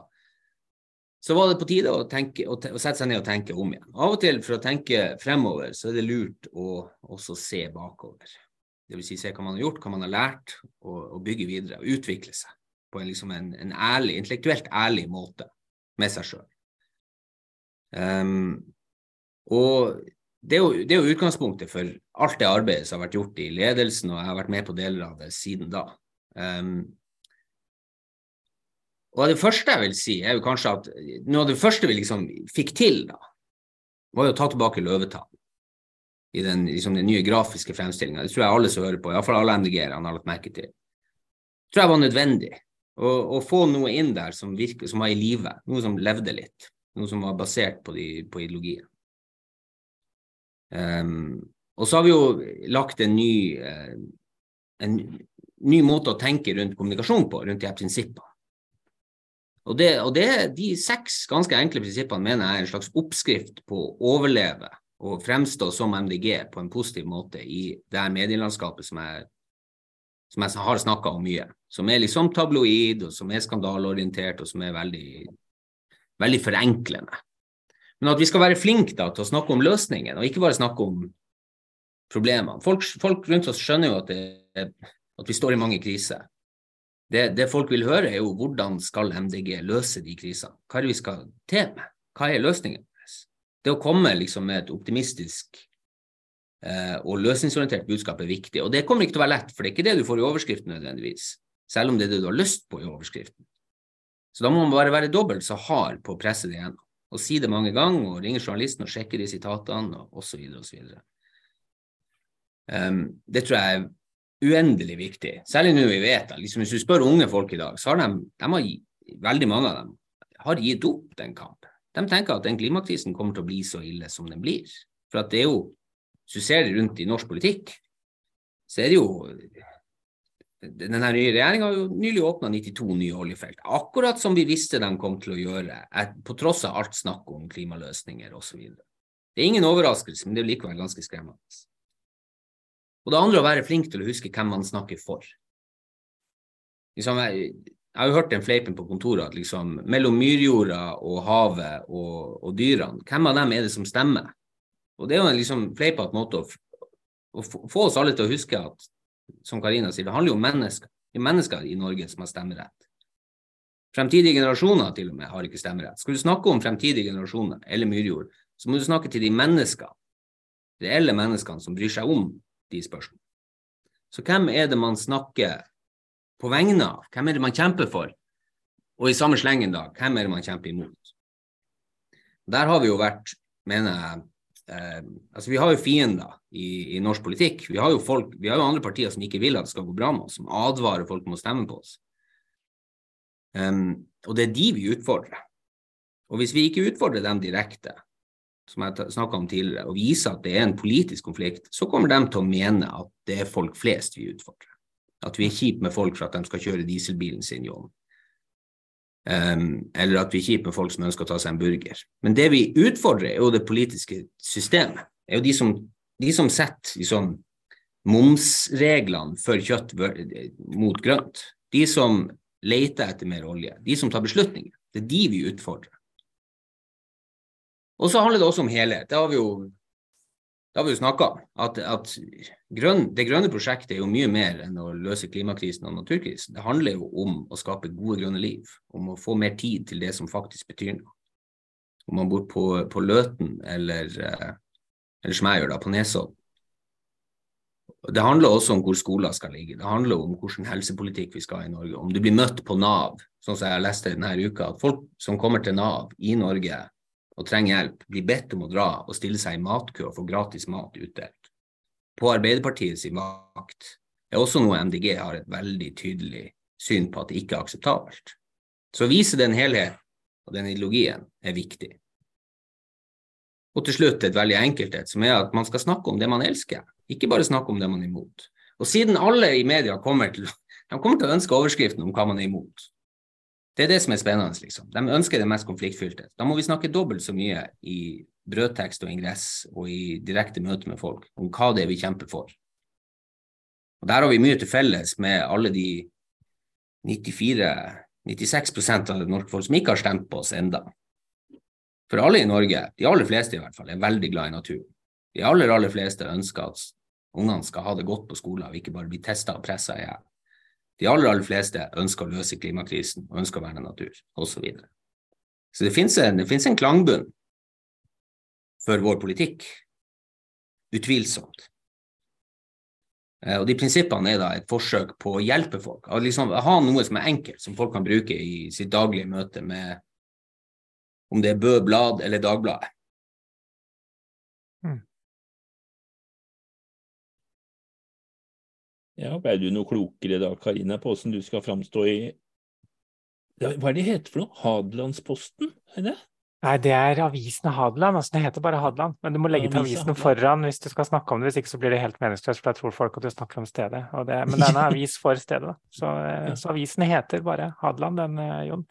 så var det på tide å, tenke, å, å, sette seg ned og tenke om igjen. Av og til for å tenke fremover, så er det lurt å også se bakover. Vil si se hva man har gjort, hva man har lært, og, og bygge videre. Og utvikle seg på en, liksom en, en ærlig, intellektuelt ærlig måte med seg sjøl. Um, ehm, og det er, jo, det er, jo, utgangspunktet for alt det arbeidet som har vært gjort i ledelsen, og jeg har vært med på deler av det siden da. Um, og det første jeg vil si, er jo kanskje at noe av det første vi liksom fikk til, da, var jo å ta tilbake løvetann i den, liksom, den nye grafiske fremstillinga. Det tror jeg alle som hører på, iallfall alle MDG-erne, har lagt merke til. Det tror jeg var nødvendig. Å, å, få noe inn der som, virke, som var i live, noe som levde litt. Noe som var basert på, de, på ideologien. Um, og så har vi jo lagt en ny, uh, en ny måte å tenke rundt kommunikasjon på, rundt de her prinsippene. Og, det, og det, de seks ganske enkle prinsippene mener jeg er en slags oppskrift på å overleve og fremstå som MDG på en positiv måte i det her medielandskapet som jeg, som jeg har snakka om mye. Som er liksom tabloid, og som er skandaleorientert, og som er veldig, veldig forenklende. Men at vi skal være flinke da, til å snakke om løsningen, og ikke bare snakke om problemene. Folk, folk rundt oss skjønner jo at, det, at vi står i mange kriser. Det, det, folk vil høre, er jo hvordan skal MDG løse de krisene? Hva er det vi skal til med? Hva er løsningen deres? Det å komme liksom med et optimistisk eh, og løsningsorientert budskap er viktig. Og det kommer ikke til å være lett, for det er ikke det du får i overskriften nødvendigvis. Selv om det er det du har lyst på i overskriften. Så da må man bare være dobbelt så hard på å presse det gjennom. Og si det mange ganger, og ringe journalisten og sjekke de sitatene, og osv. osv. Um, det tror jeg er uendelig viktig. Særlig nå vi vet det. Liksom, hvis du spør unge folk i dag, så har de, de har, veldig mange av dem har gitt opp den kampen. De tenker at den klimakrisen kommer til å bli så ille som den blir. For at det er jo, Hvis du ser det rundt i norsk politikk, så er det jo denne nye regjeringa har jo nylig åpna 92 nye oljefelt, akkurat som vi visste de kom til å gjøre, på tross av alt snakk om klimaløsninger osv. Det er ingen overraskelse, men det er likevel ganske skremmende. Og det andre å være flink til å huske hvem man snakker for. Liksom, jeg, jeg har jo hørt den fleipen på kontoret at liksom, mellom myrjorda og havet og, og, dyrene, hvem av dem er det som stemmer? Og Det er jo en liksom fleipete måte å, å, få oss alle til å huske at som Karina sier, det handler jo om mennesker. Det er mennesker i Norge som har stemmerett. Fremtidige generasjoner til og med har ikke stemmerett. Skal du snakke om fremtidige generasjoner eller myrjord, så må du snakke til de mennesker, reelle menneskene som bryr seg om de spørsmålene. Så hvem er det man snakker på vegne av? Hvem er det man kjemper for? Og i samme slengen, da, hvem er det man kjemper imot? Der har vi jo vært, mener jeg, eh, altså Vi har jo fiender i, i, norsk politikk. Vi har, jo folk, vi har jo andre partier som ikke vil at det skal gå bra med oss, som advarer folk om å stemme på oss. Um, og det er de vi utfordrer. Og hvis vi ikke utfordrer dem direkte, som jeg snakka om tidligere, og viser at det er en politisk konflikt, så kommer de til å mene at det er folk flest vi utfordrer. At vi er kjipe med folk for at de skal kjøre dieselbilen sin jobb. Um, eller at vi er kjipe med folk som ønsker å ta seg en burger. Men det vi utfordrer, er jo det politiske systemet. Det er jo de som, de som setter liksom, momsreglene for kjøtt mot grønt. De som leter etter mer olje. De som tar beslutninger. Det er de vi utfordrer. Og så handler det også om helhet. Det har vi jo det jo snakka om. At, at grønn, det grønne prosjektet er jo mye mer enn å løse klimakrisen og naturkrisen. Det handler jo om å skape gode grønne liv. Om å få mer tid til det som faktisk betyr noe. Om man bor på, på Løten eller, eh, eller som jeg gjør, da, på Nesodden. Det handler også om hvor skoler skal ligge. Det handler om hvilken helsepolitikk vi skal ha i Norge. Om du blir møtt på Nav, sånn som jeg leste denne uka, at folk som kommer til Nav i Norge, og trenger hjelp, blir bedt om å dra og stille seg i matkø og få gratis mat utdelt. På Arbeiderpartiets makt er også noe MDG har et veldig tydelig syn på at det ikke er akseptabelt. Så å vise den helheten og den ideologien er viktig. Og til slutt et veldig enkelt et, som er at man skal snakke om det man elsker, ikke bare snakke om det man er imot. Og siden alle i media kommer til, kommer til å ønske overskriften om hva man er imot, det er det som er spennende, liksom. De ønsker det mest konfliktfylte. Da må vi snakke dobbelt så mye i brødtekst og ingress og i direkte møte med folk om hva det er vi kjemper for. Og Der har vi mye til felles med alle de 94-96% av norske folk som ikke har stemt på oss enda. For alle i Norge, de aller fleste i hvert fall, er veldig glad i naturen. De aller, aller fleste ønsker at ungene skal ha det godt på skolen og ikke bare bli testa og pressa i hjel. De aller, aller fleste ønsker å løse klimakrisen og ønsker å verne natur, osv. Så, videre. så det finnes en, det en klangbunn for vår politikk, utvilsomt. Eh, og de prinsippene er da et forsøk på å hjelpe folk. Å liksom ha noe som er enkelt, som folk kan bruke i sitt daglige møte med om det er Bø Blad eller Dagbladet. Ja, Ble du noe klokere da, Karina, på hvordan du skal framstå i Hva er det heter for noe? Hadelandsposten? Er det? Nei, det er avisen Hadeland. altså Det heter bare Hadeland. Men du må legge til avisen foran hvis du skal snakke om det. Hvis ikke så blir det helt meningsløst, for da tror folk at du snakker om stedet. Det, men det er en avis for stedet, da. Så, eh, så avisen heter bare Hadeland, den, eh, Jon.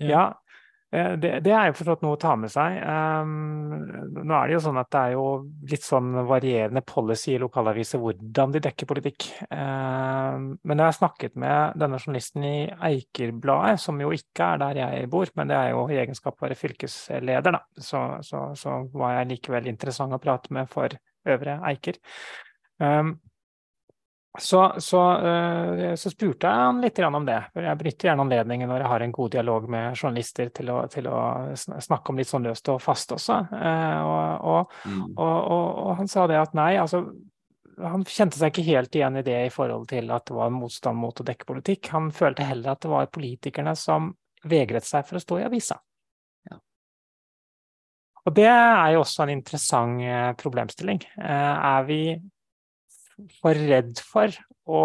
Ja, Eh, det, det, er jo forstått noe å ta med seg. Um, nå er det jo sånn at det er jo litt sånn varierende policy i lokalaviser hvordan de dekker politikk. Um, men jeg har snakket med denne journalisten i Eikerbladet, som jo ikke er der jeg bor, men det er jo i egenskap av å være fylkesleder, da, så, så, så, var jeg likevel interessant å prate med for Øvre Eiker. Um, så, så, uh, så, spurte jeg han litt om det. Jeg benytter gjerne anledningen når jeg har en god dialog med journalister til å, til å snakke om litt sånn løst og fast også. Uh, og, og, mm. og, han sa det at nei, altså han kjente seg ikke helt igjen i det i forhold til at det var motstand mot å dekke politikk. Han følte heller at det var politikerne som vegret seg for å stå i avisa. Ja. Og det er jo også en interessant eh, problemstilling. Er vi for redd for å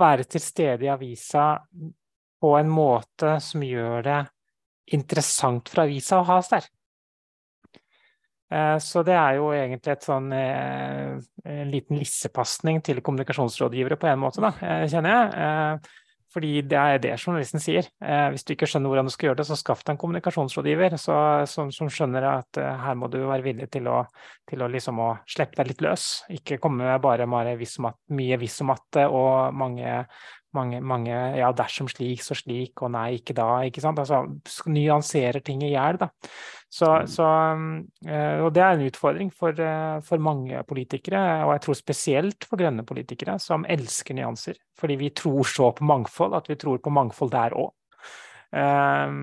være til stede i avisa på en måte som gjør det interessant for avisa å ha oss der. Eh, så det er jo egentlig sånn, eh, en liten lissepasning til kommunikasjonsrådgivere på en måte, da, kjenner jeg. Fordi det er det journalisten sier. Hvis du ikke skjønner hvordan du skal gjøre det, så skaff deg en kommunikasjonsrådgiver så, som, som, skjønner at her må du være villig til å, til å, liksom å slippe deg litt løs. Ikke komme bare, bare mye viss og matte og mange mange, mange, ja, dersom slik, så slik, og nei, ikke da. ikke sant? Altså nyanserer ting i hjel, da. Så, mm. så, eh, og det er en utfordring for, eh, for, mange politikere, og jeg tror spesielt for grønne politikere, som elsker nyanser. Fordi vi tror så på mangfold, at vi tror på mangfold der òg. Eh,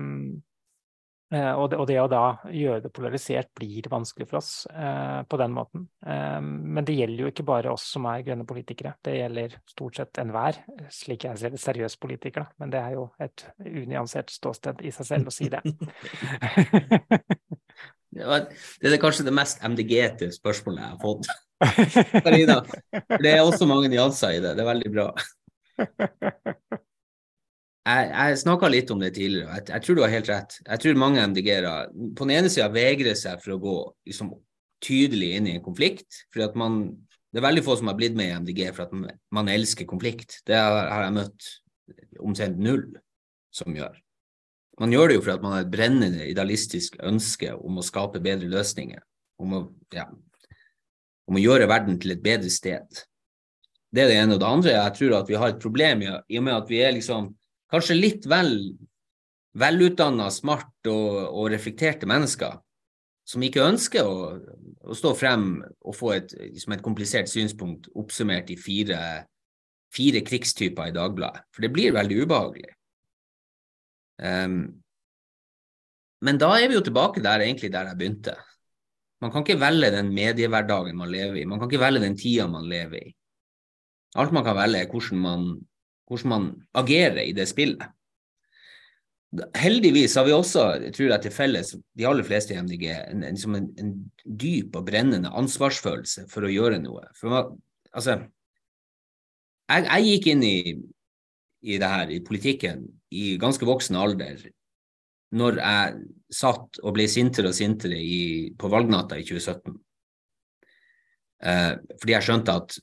og det, og det, å da gjøre det polarisert blir vanskelig for oss eh, på den måten. Eh, men det gjelder jo ikke bare oss som er grønne politikere, det gjelder stort sett enhver, slik jeg ser det, seriøs politiker. Da. Men det er jo et unyansert ståsted i seg selv å si det. det er kanskje det mest MDG-ete spørsmålet jeg har fått. Karina, det er også mange nyanser i det. Det er veldig bra jeg, jeg snakka litt om det tidligere, jeg, jeg, tror du har helt rett. Jeg tror mange MDG-ere på den ene sida vegrer seg for å gå liksom, tydelig inn i en konflikt. fordi at man, Det er veldig få som har blitt med i MDG for at man, man elsker konflikt. Det har, jeg møtt omtrent null som gjør. Man gjør det jo fordi man har et brennende idealistisk ønske om å skape bedre løsninger. Om å, ja, om å gjøre verden til et bedre sted. Det er det ene. Og det andre jeg tror at vi har et problem i, i og med at vi er liksom kanskje litt vel velutdanna, smart og, og, reflekterte mennesker som ikke ønsker å, å stå frem og få et, liksom et, komplisert synspunkt oppsummert i fire, fire krigstyper i Dagbladet. For det blir veldig ubehagelig. Um, men da er vi jo tilbake der egentlig der jeg begynte. Man kan ikke velge den mediehverdagen man lever i. Man kan ikke velge den tida man lever i. Alt man kan velge, er hvordan man hvordan man agerer i det spillet. Heldigvis har vi også, tror jeg til felles, de aller fleste i MDG, en, en, en, en dyp og brennende ansvarsfølelse for å gjøre noe. For man, altså, jeg, jeg, gikk inn i, i det her, i politikken, i ganske voksen alder når jeg satt og ble sintere og sintere i, på valgnatta i 2017. Eh, fordi jeg skjønte at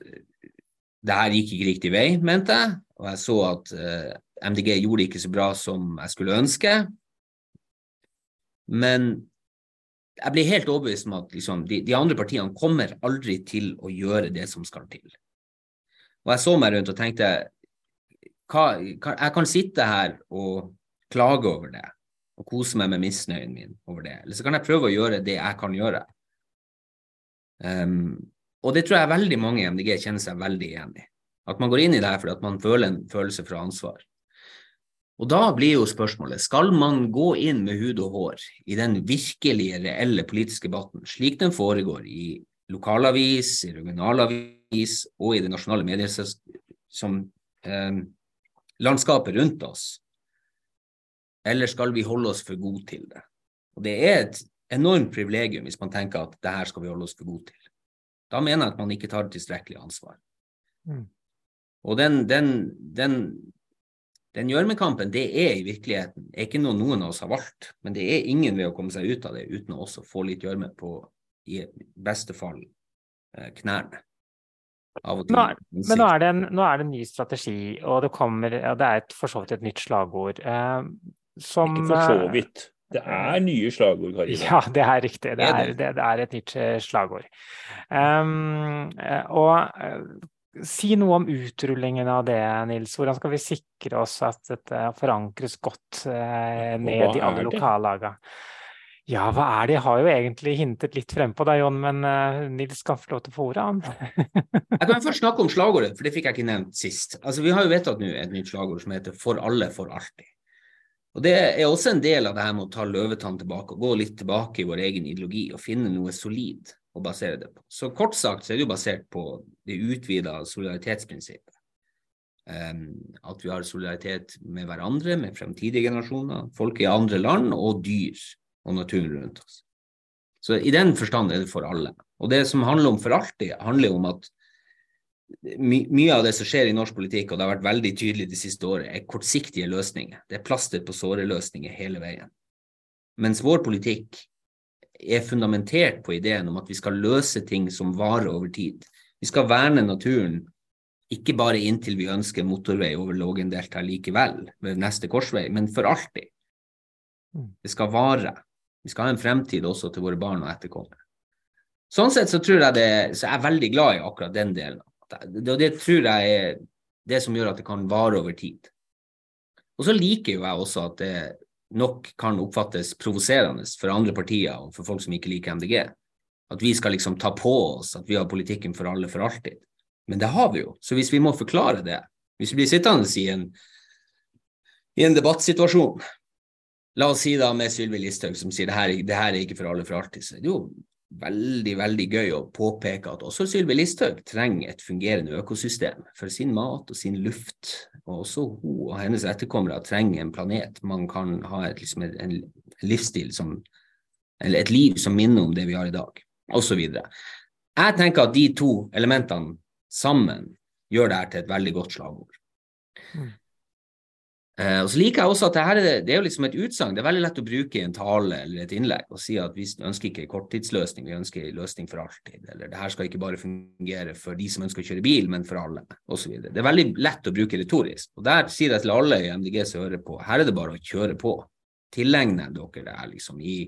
det her gikk ikke riktig vei, mente jeg og jeg så at eh, MDG gjorde det ikke så bra som jeg skulle ønske. Men jeg ble helt overbevist om at liksom, de, de, andre partiene kommer aldri til å gjøre det som skal til. Og jeg så meg rundt og tenkte hva, hva, jeg kan sitte her og klage over det og kose meg med misnøyen min over det. Eller så kan jeg prøve å gjøre det jeg kan gjøre. Um, og det tror jeg veldig mange i MDG kjenner seg veldig igjen i. At man går inn i det fordi at man føler en følelse fra ansvar. Og da blir jo spørsmålet skal man gå inn med hud og hår i den virkelige, reelle politiske debatten, slik den foregår i lokalavis, i regionalavis og i det nasjonale medielandskapet eh, rundt oss, eller skal vi holde oss for gode til det? Og Det er et enormt privilegium hvis man tenker at det her skal vi holde oss for gode til. Da mener jeg at man ikke tar tilstrekkelig ansvar. Mm. Og den, den, den, den gjørmekampen, det er i virkeligheten er ikke noe noen av oss har valgt. Men det er ingen ved å komme seg ut av det uten å også få litt gjørme på, i beste fall, eh, knærne. Av og til. Nå, men nå er, en, nå er, det en, ny strategi, og det kommer ja, Det er et, for så vidt et nytt slagord. Eh, som Ikke for så vidt. Det er nye slagord, Karina. Ja, det er riktig. Det er, det, det er et nytt eh, slagord. Um, og Si noe om utrullingen av det, Nils. Hvordan skal vi sikre oss at dette forankres godt uh, ned i alle lokallagene? Ja, hva er det? Jeg har jo egentlig hintet litt frempå deg, Jon, men uh, Nils skal få lov til å få ordet, han. jeg kan først snakke om slagordet, for det fikk jeg ikke nevnt sist. Altså, Vi har jo vedtatt nå et nytt slagord som heter 'For alle, for alltid'. Og Det er også en del av det her med å ta løvetann tilbake og gå litt tilbake i vår egen ideologi og finne noe solid å basere det på. Så kort sagt så er det jo basert på det utvida solidaritetsprinsippet. Um, at vi har solidaritet med hverandre, med fremtidige generasjoner, folk i andre land og dyr og naturen rundt oss. Så i den forstand er det for alle. Og det som handler om for alltid, handler om at my mye av det som skjer i norsk politikk, og det har vært veldig tydelig de siste året, er kortsiktige løsninger. Det er plaster på såre-løsninger hele veien. Mens vår politikk er fundamentert på ideen om at vi skal løse ting som varer over tid. Vi skal verne naturen ikke bare inntil vi ønsker motorvei over Lågendeltaet likevel, ved neste korsvei, men for alltid. Mm. Det skal vare. Vi skal ha en fremtid også til våre barn og etterkommere. Sånn sett så tror jeg det, så jeg er veldig glad i akkurat den delen. Og det tror jeg er det som gjør at det kan vare over tid. Og så liker jo jeg også at det nok kan oppfattes provoserende for andre partier og for folk som ikke liker MDG. At vi skal liksom ta på oss at vi har politikken for alle for alltid. Men det har vi jo. Så hvis vi må forklare det, hvis vi blir sittende i en, i en debattsituasjon La oss si da med Sylvi Listhaug som sier det her, det her er ikke for alle for alltid. Så jo veldig veldig gøy å påpeke at også Sylvi Listhaug trenger et fungerende økosystem for sin mat og sin luft. Og også hun og hennes etterkommere trenger en planet man kan ha et, liksom en, livsstil som Eller et liv som minner om det vi har i dag, osv. Jeg tenker at de to elementene sammen gjør det her til et veldig godt slagord. Mm. Eh, og så liker jeg også at det, er, det er jo liksom et utsagn. Det er veldig lett å bruke i en tale eller et innlegg og si at vi ønsker ikke en korttidsløsning, vi ønsker en løsning for alltid. Eller det her skal ikke bare fungere for de som ønsker å kjøre bil, men for alle, osv. Det er veldig lett å bruke retorisk. Og der sier jeg til alle i MDG som hører på, her er det bare å kjøre på. Tilegne dere det her liksom i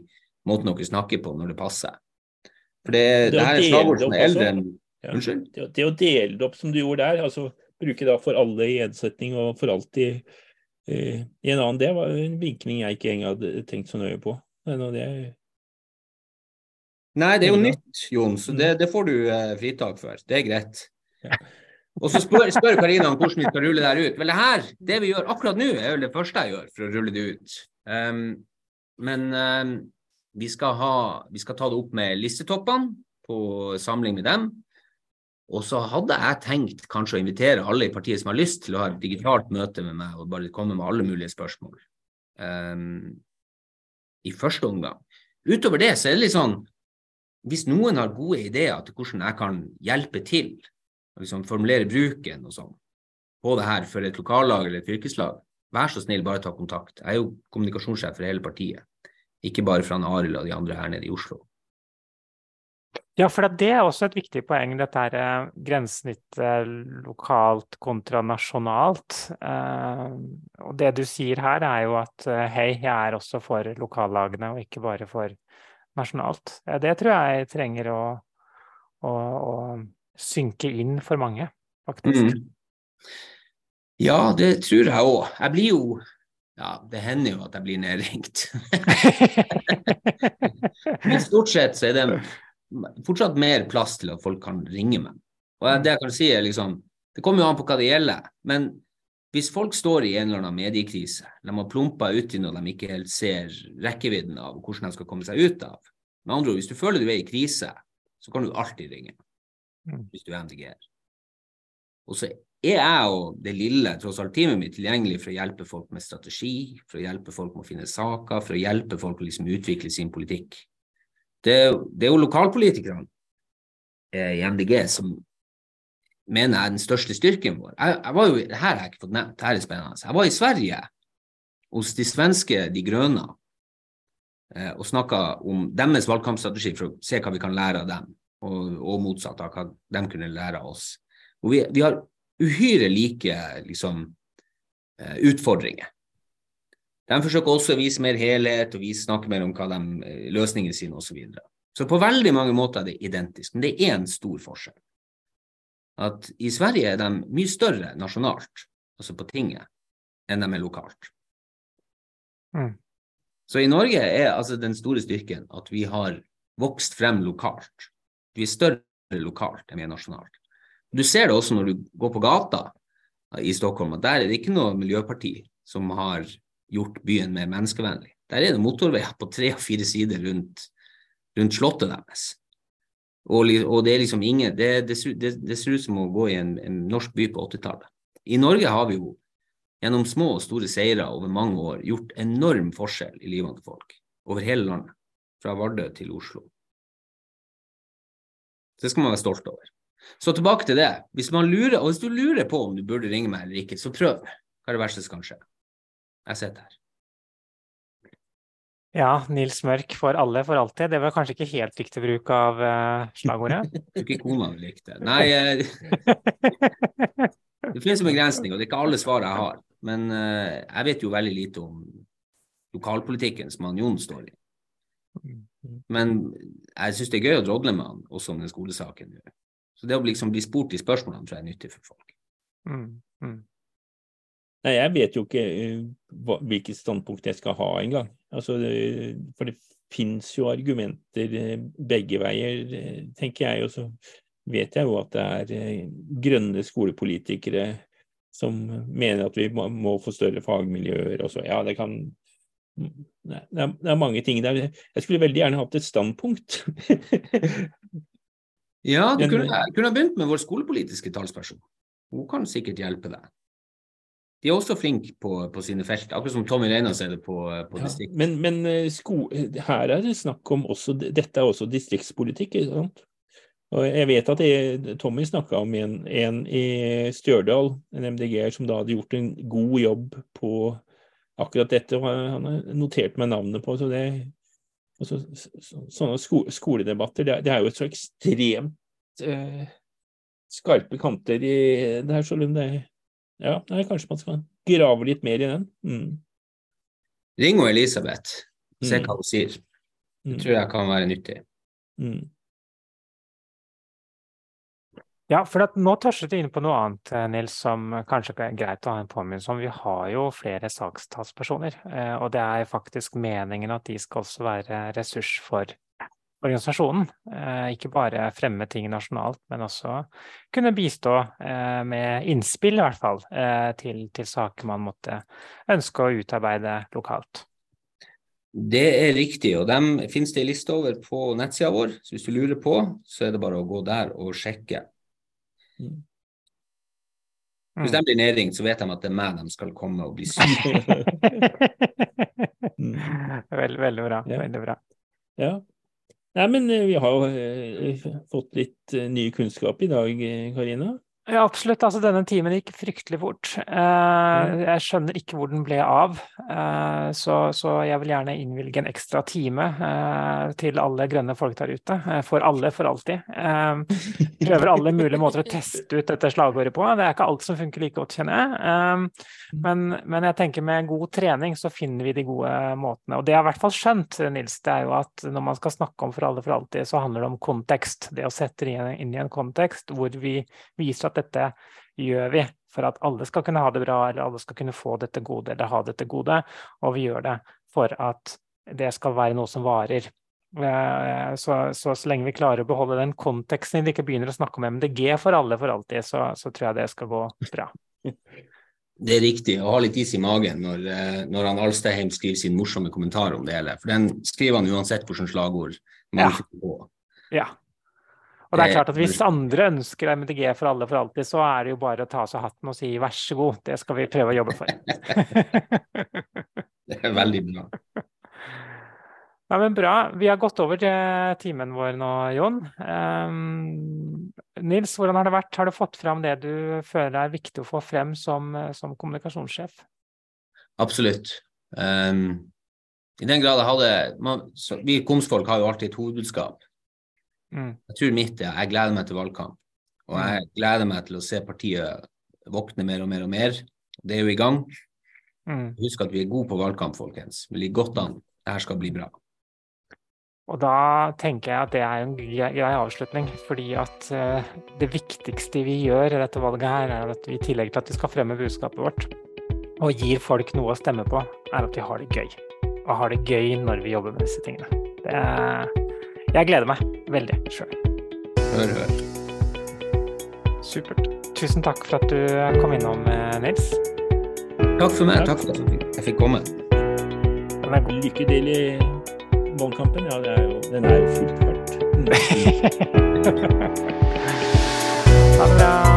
måten dere snakker på når det passer. For det, det, det her er slagord som er eldre enn ja. Unnskyld? Det, det å dele det opp som du gjorde der, altså bruke da for alle i edsetning og for alltid I en annen det var en vinkling jeg ikke engang hadde tenkt så nøye på. Det... Nei, det er jo nytt, Jon, så det, det får du eh, fritak for. Det er greit. Ja. Og så spør, spør Karina om hvordan vi skal rulle det her ut. Vel, det her, det vi gjør akkurat nå, er jo det første jeg gjør for å rulle det ut. Um, men um, vi, skal ha, vi skal ta det opp med listetoppene på samling med dem. Og så hadde jeg tenkt kanskje å invitere alle i partiet som har lyst til å ha et digitalt møte med meg og bare komme med alle mulige spørsmål um, i første omgang. Utover det så er det litt sånn hvis noen har gode ideer til hvordan jeg kan hjelpe til, liksom formulere bruken og sånn, på det her for et lokallag eller et fylkeslag, vær så snill, bare ta kontakt. Jeg er jo kommunikasjonssjef for hele partiet, ikke bare fra Arild og de andre her nede i Oslo. Ja, for det er også et viktig poeng, dette her eh, grensesnittet lokalt kontra nasjonalt. Eh, og det du sier her, er jo at eh, hei, jeg er også for lokallagene, og ikke bare for nasjonalt. Det tror jeg trenger å, å, å synke inn for mange, faktisk. Mm. Ja, det tror jeg òg. Jeg blir jo ja, det hender jo at jeg blir nedringt. Men stort sett så er det fortsatt mer plass til at folk kan ringe meg. Og det jeg kan si er liksom Det kommer jo an på hva det gjelder. Men hvis folk står i en eller annen mediekrise, de har plumpa uti noe de ikke helt ser rekkevidden av, hvordan de skal komme seg ut av Med andre ord, hvis du føler du er i krise, så kan du alltid ringe. Mm. Hvis du er MDG-er. Og så er jeg og det lille tross alt teamet mitt tilgjengelig for å hjelpe folk med strategi, for å hjelpe folk med å finne saker, for å hjelpe folk å liksom utvikle sin politikk. Det, det er jo lokalpolitikerne eh, i MDG som mener jeg er den største styrken vår. Jeg, jeg var jo, her har jeg ikke fått nevnt, her er spennende. Jeg var i Sverige hos de svenske De Grønne eh, og snakka om deres valgkampstrategi for å se hva vi kan lære av dem, og, og motsatt av hva de kunne lære av oss. Og vi, vi har uhyre like liksom, eh, utfordringer. De forsøker også å vise mer helhet og vise, snakke mer om hva de, eh, løsningene sine osv. Så, videre. så på veldig mange måter er det identisk, men det er én stor forskjell. At i Sverige er de mye større nasjonalt, altså på tinget, enn de er lokalt. Mm. Så i Norge er altså den store styrken at vi har vokst frem lokalt. Vi er større lokalt enn vi er nasjonalt. Du ser det også når du går på gata i Stockholm, at der er det ikke noe miljøparti som har gjort byen mer menneskevennlig. Der er det motorveier på tre og fire sider rundt, rundt slottet deres. Og, og, det er liksom ingen det, det, det, det, ser ut som å gå i en, en norsk by på 80-tallet. I Norge har vi jo gjennom små og store seire over mange år gjort enorm forskjell i livet til folk. Over hele landet. Fra Vardø til Oslo. Det skal man være stolt over. Så tilbake til det. Hvis, lurer, hvis du lurer på om du burde ringe meg eller ikke, så prøv. Hva er det verste som kan skje? Jeg sitter her. Ja, Nils Mørk for alle for alltid. Det var kanskje ikke helt riktig bruk av uh, slagordet? ikke kona likte det. Nei, uh, det finnes en begrensning, og det er ikke alle svar jeg har. Men uh, jeg vet jo veldig lite om lokalpolitikken som han Jon står i. Men jeg syns det er gøy å drodle med han, også om den skolesaken. Så det å liksom bli spurt i spørsmålene tror jeg er nyttig for folk. Mm, mm. Nei, jeg vet jo ikke hva, hvilket standpunkt jeg skal ha engang. Altså, for det fins jo argumenter uh, begge veier, tenker jeg. Og så vet jeg jo at det er grønne skolepolitikere som mener at vi må, må få større fagmiljøer. Og så, ja, det kan det er, det er, mange ting der. Jeg skulle veldig gjerne hatt et standpunkt. ja, du kunne, kunne begynt med vår skolepolitiske talsperson. Hun kan sikkert hjelpe deg. De er også flinke på, på, sine felt, akkurat som Tommy Reinas er det på, på ja, distrikt. Men, men eh, sko, her er det snakk om også Dette er også distriktspolitikk, ikke sant? Og jeg vet at jeg, Tommy snakka om en, en, i Stjørdal, en MDG-er, som da hadde gjort en god jobb på akkurat dette. og Han har notert meg navnet på. så det altså, Sånne sko, skoledebatter, det, det, er jo et så ekstremt eh, skarpe kanter i det her, Solund. Det, ja, nei, kanskje man skal grave litt mer i den. Mm. Ring og Elisabeth, se mm. hva hun sier. Det mm. tror jeg kan være nyttig. Mm. Ja, for nå tørstet du inn på noe annet, eh, Nils, som kanskje er greit å ha en påminnelse om. Vi har jo flere sakstalspersoner, eh, og det er faktisk meningen at de skal også være ressurs for organisasjonen. Eh, ikke bare fremme ting nasjonalt, men også kunne bistå med innspill, i hvert fall, til, til saker man måtte ønske å utarbeide lokalt. Det er riktig, og dem finnes det en liste over på nettsida vår. Så hvis du lurer på, så er det bare å gå der og sjekke. Mm. Hvis de blir nedringt, så vet de at det er meg de skal komme og bli syke. mm. veldig, veldig bra. Ja. Veldig bra. Ja. Nei, men eh, vi har jo eh, fått litt eh, ny kunnskap i dag, Karina. Ja, absolutt. Altså, denne timen gikk fryktelig fort. Eh, jeg skjønner ikke hvor den ble av, eh, så, så, jeg vil gjerne innvilge en ekstra time eh, til alle grønne folk der ute. For alle, for alltid. Prøver alle mulige måter å teste ut dette slagordet på. Det er ikke alt som funker like godt, kjenner jeg. Eh, men, men, jeg tenker med god trening så finner vi de gode måtene. Og det jeg har i hvert fall skjønt, Nils, det er jo at når man skal snakke om for alle, for alltid, så handler det om kontekst. Det å sette det inn i en kontekst hvor vi viser at dette gjør vi for at alle skal kunne ha det bra, eller alle skal kunne få dette gode, eller ha dette gode. Og vi gjør det for at det skal være noe som varer. Eh, så, så, så lenge vi klarer å beholde den konteksten, vi ikke begynner å snakke om MDG for alle for alltid, så, så tror jeg det skal gå bra. Det er riktig å ha litt is i magen når, eh, når han Alstadheim skriver sin morsomme kommentar om det hele. For den skriver han uansett hvilket slagord man ja. får på. Ja. Og det er klart at Hvis andre ønsker MDG for alle for alltid, så er det jo bare å ta av seg hatten og si vær så god, det skal vi prøve å jobbe for. det er veldig bra. Ja, men Bra. Vi har gått over til timen vår nå, Jon. Um, Nils, hvordan har det vært? Har du fått fram det du føler er viktig å få frem som, som kommunikasjonssjef? Absolutt. Um, I den grad jeg hadde man, så, Vi komsfolk har jo alltid et hovedbudskap. Mm. Jeg tror mitt er jeg gleder meg til valgkamp. Og mm. jeg gleder meg til å se partiet våkne mer og mer og mer. Det er jo i gang. Mm. Husk at vi er gode på valgkamp, folkens. Vi ligger godt an. Dette skal bli bra. Og da tenker jeg at det er en grei avslutning. Fordi at uh, det viktigste vi gjør i dette valget her, er at vi i tillegg til at vi skal fremme budskapet vårt, og gir folk noe å stemme på, er at vi har det gøy. Og har det gøy når vi jobber med disse tingene. Det er jeg gleder meg veldig sjøl. Hør, hør. Supert. Tusen takk for at du kom innom, eh, Nils. Takk for meg. Takk for at jeg fikk komme. Den er Lykke til i ballkampen Ja, er jo, den er jo fullt fart. ha det bra.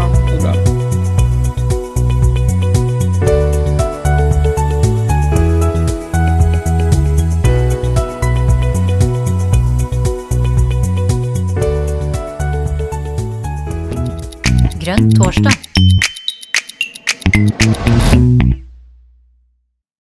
Grønn torsdag.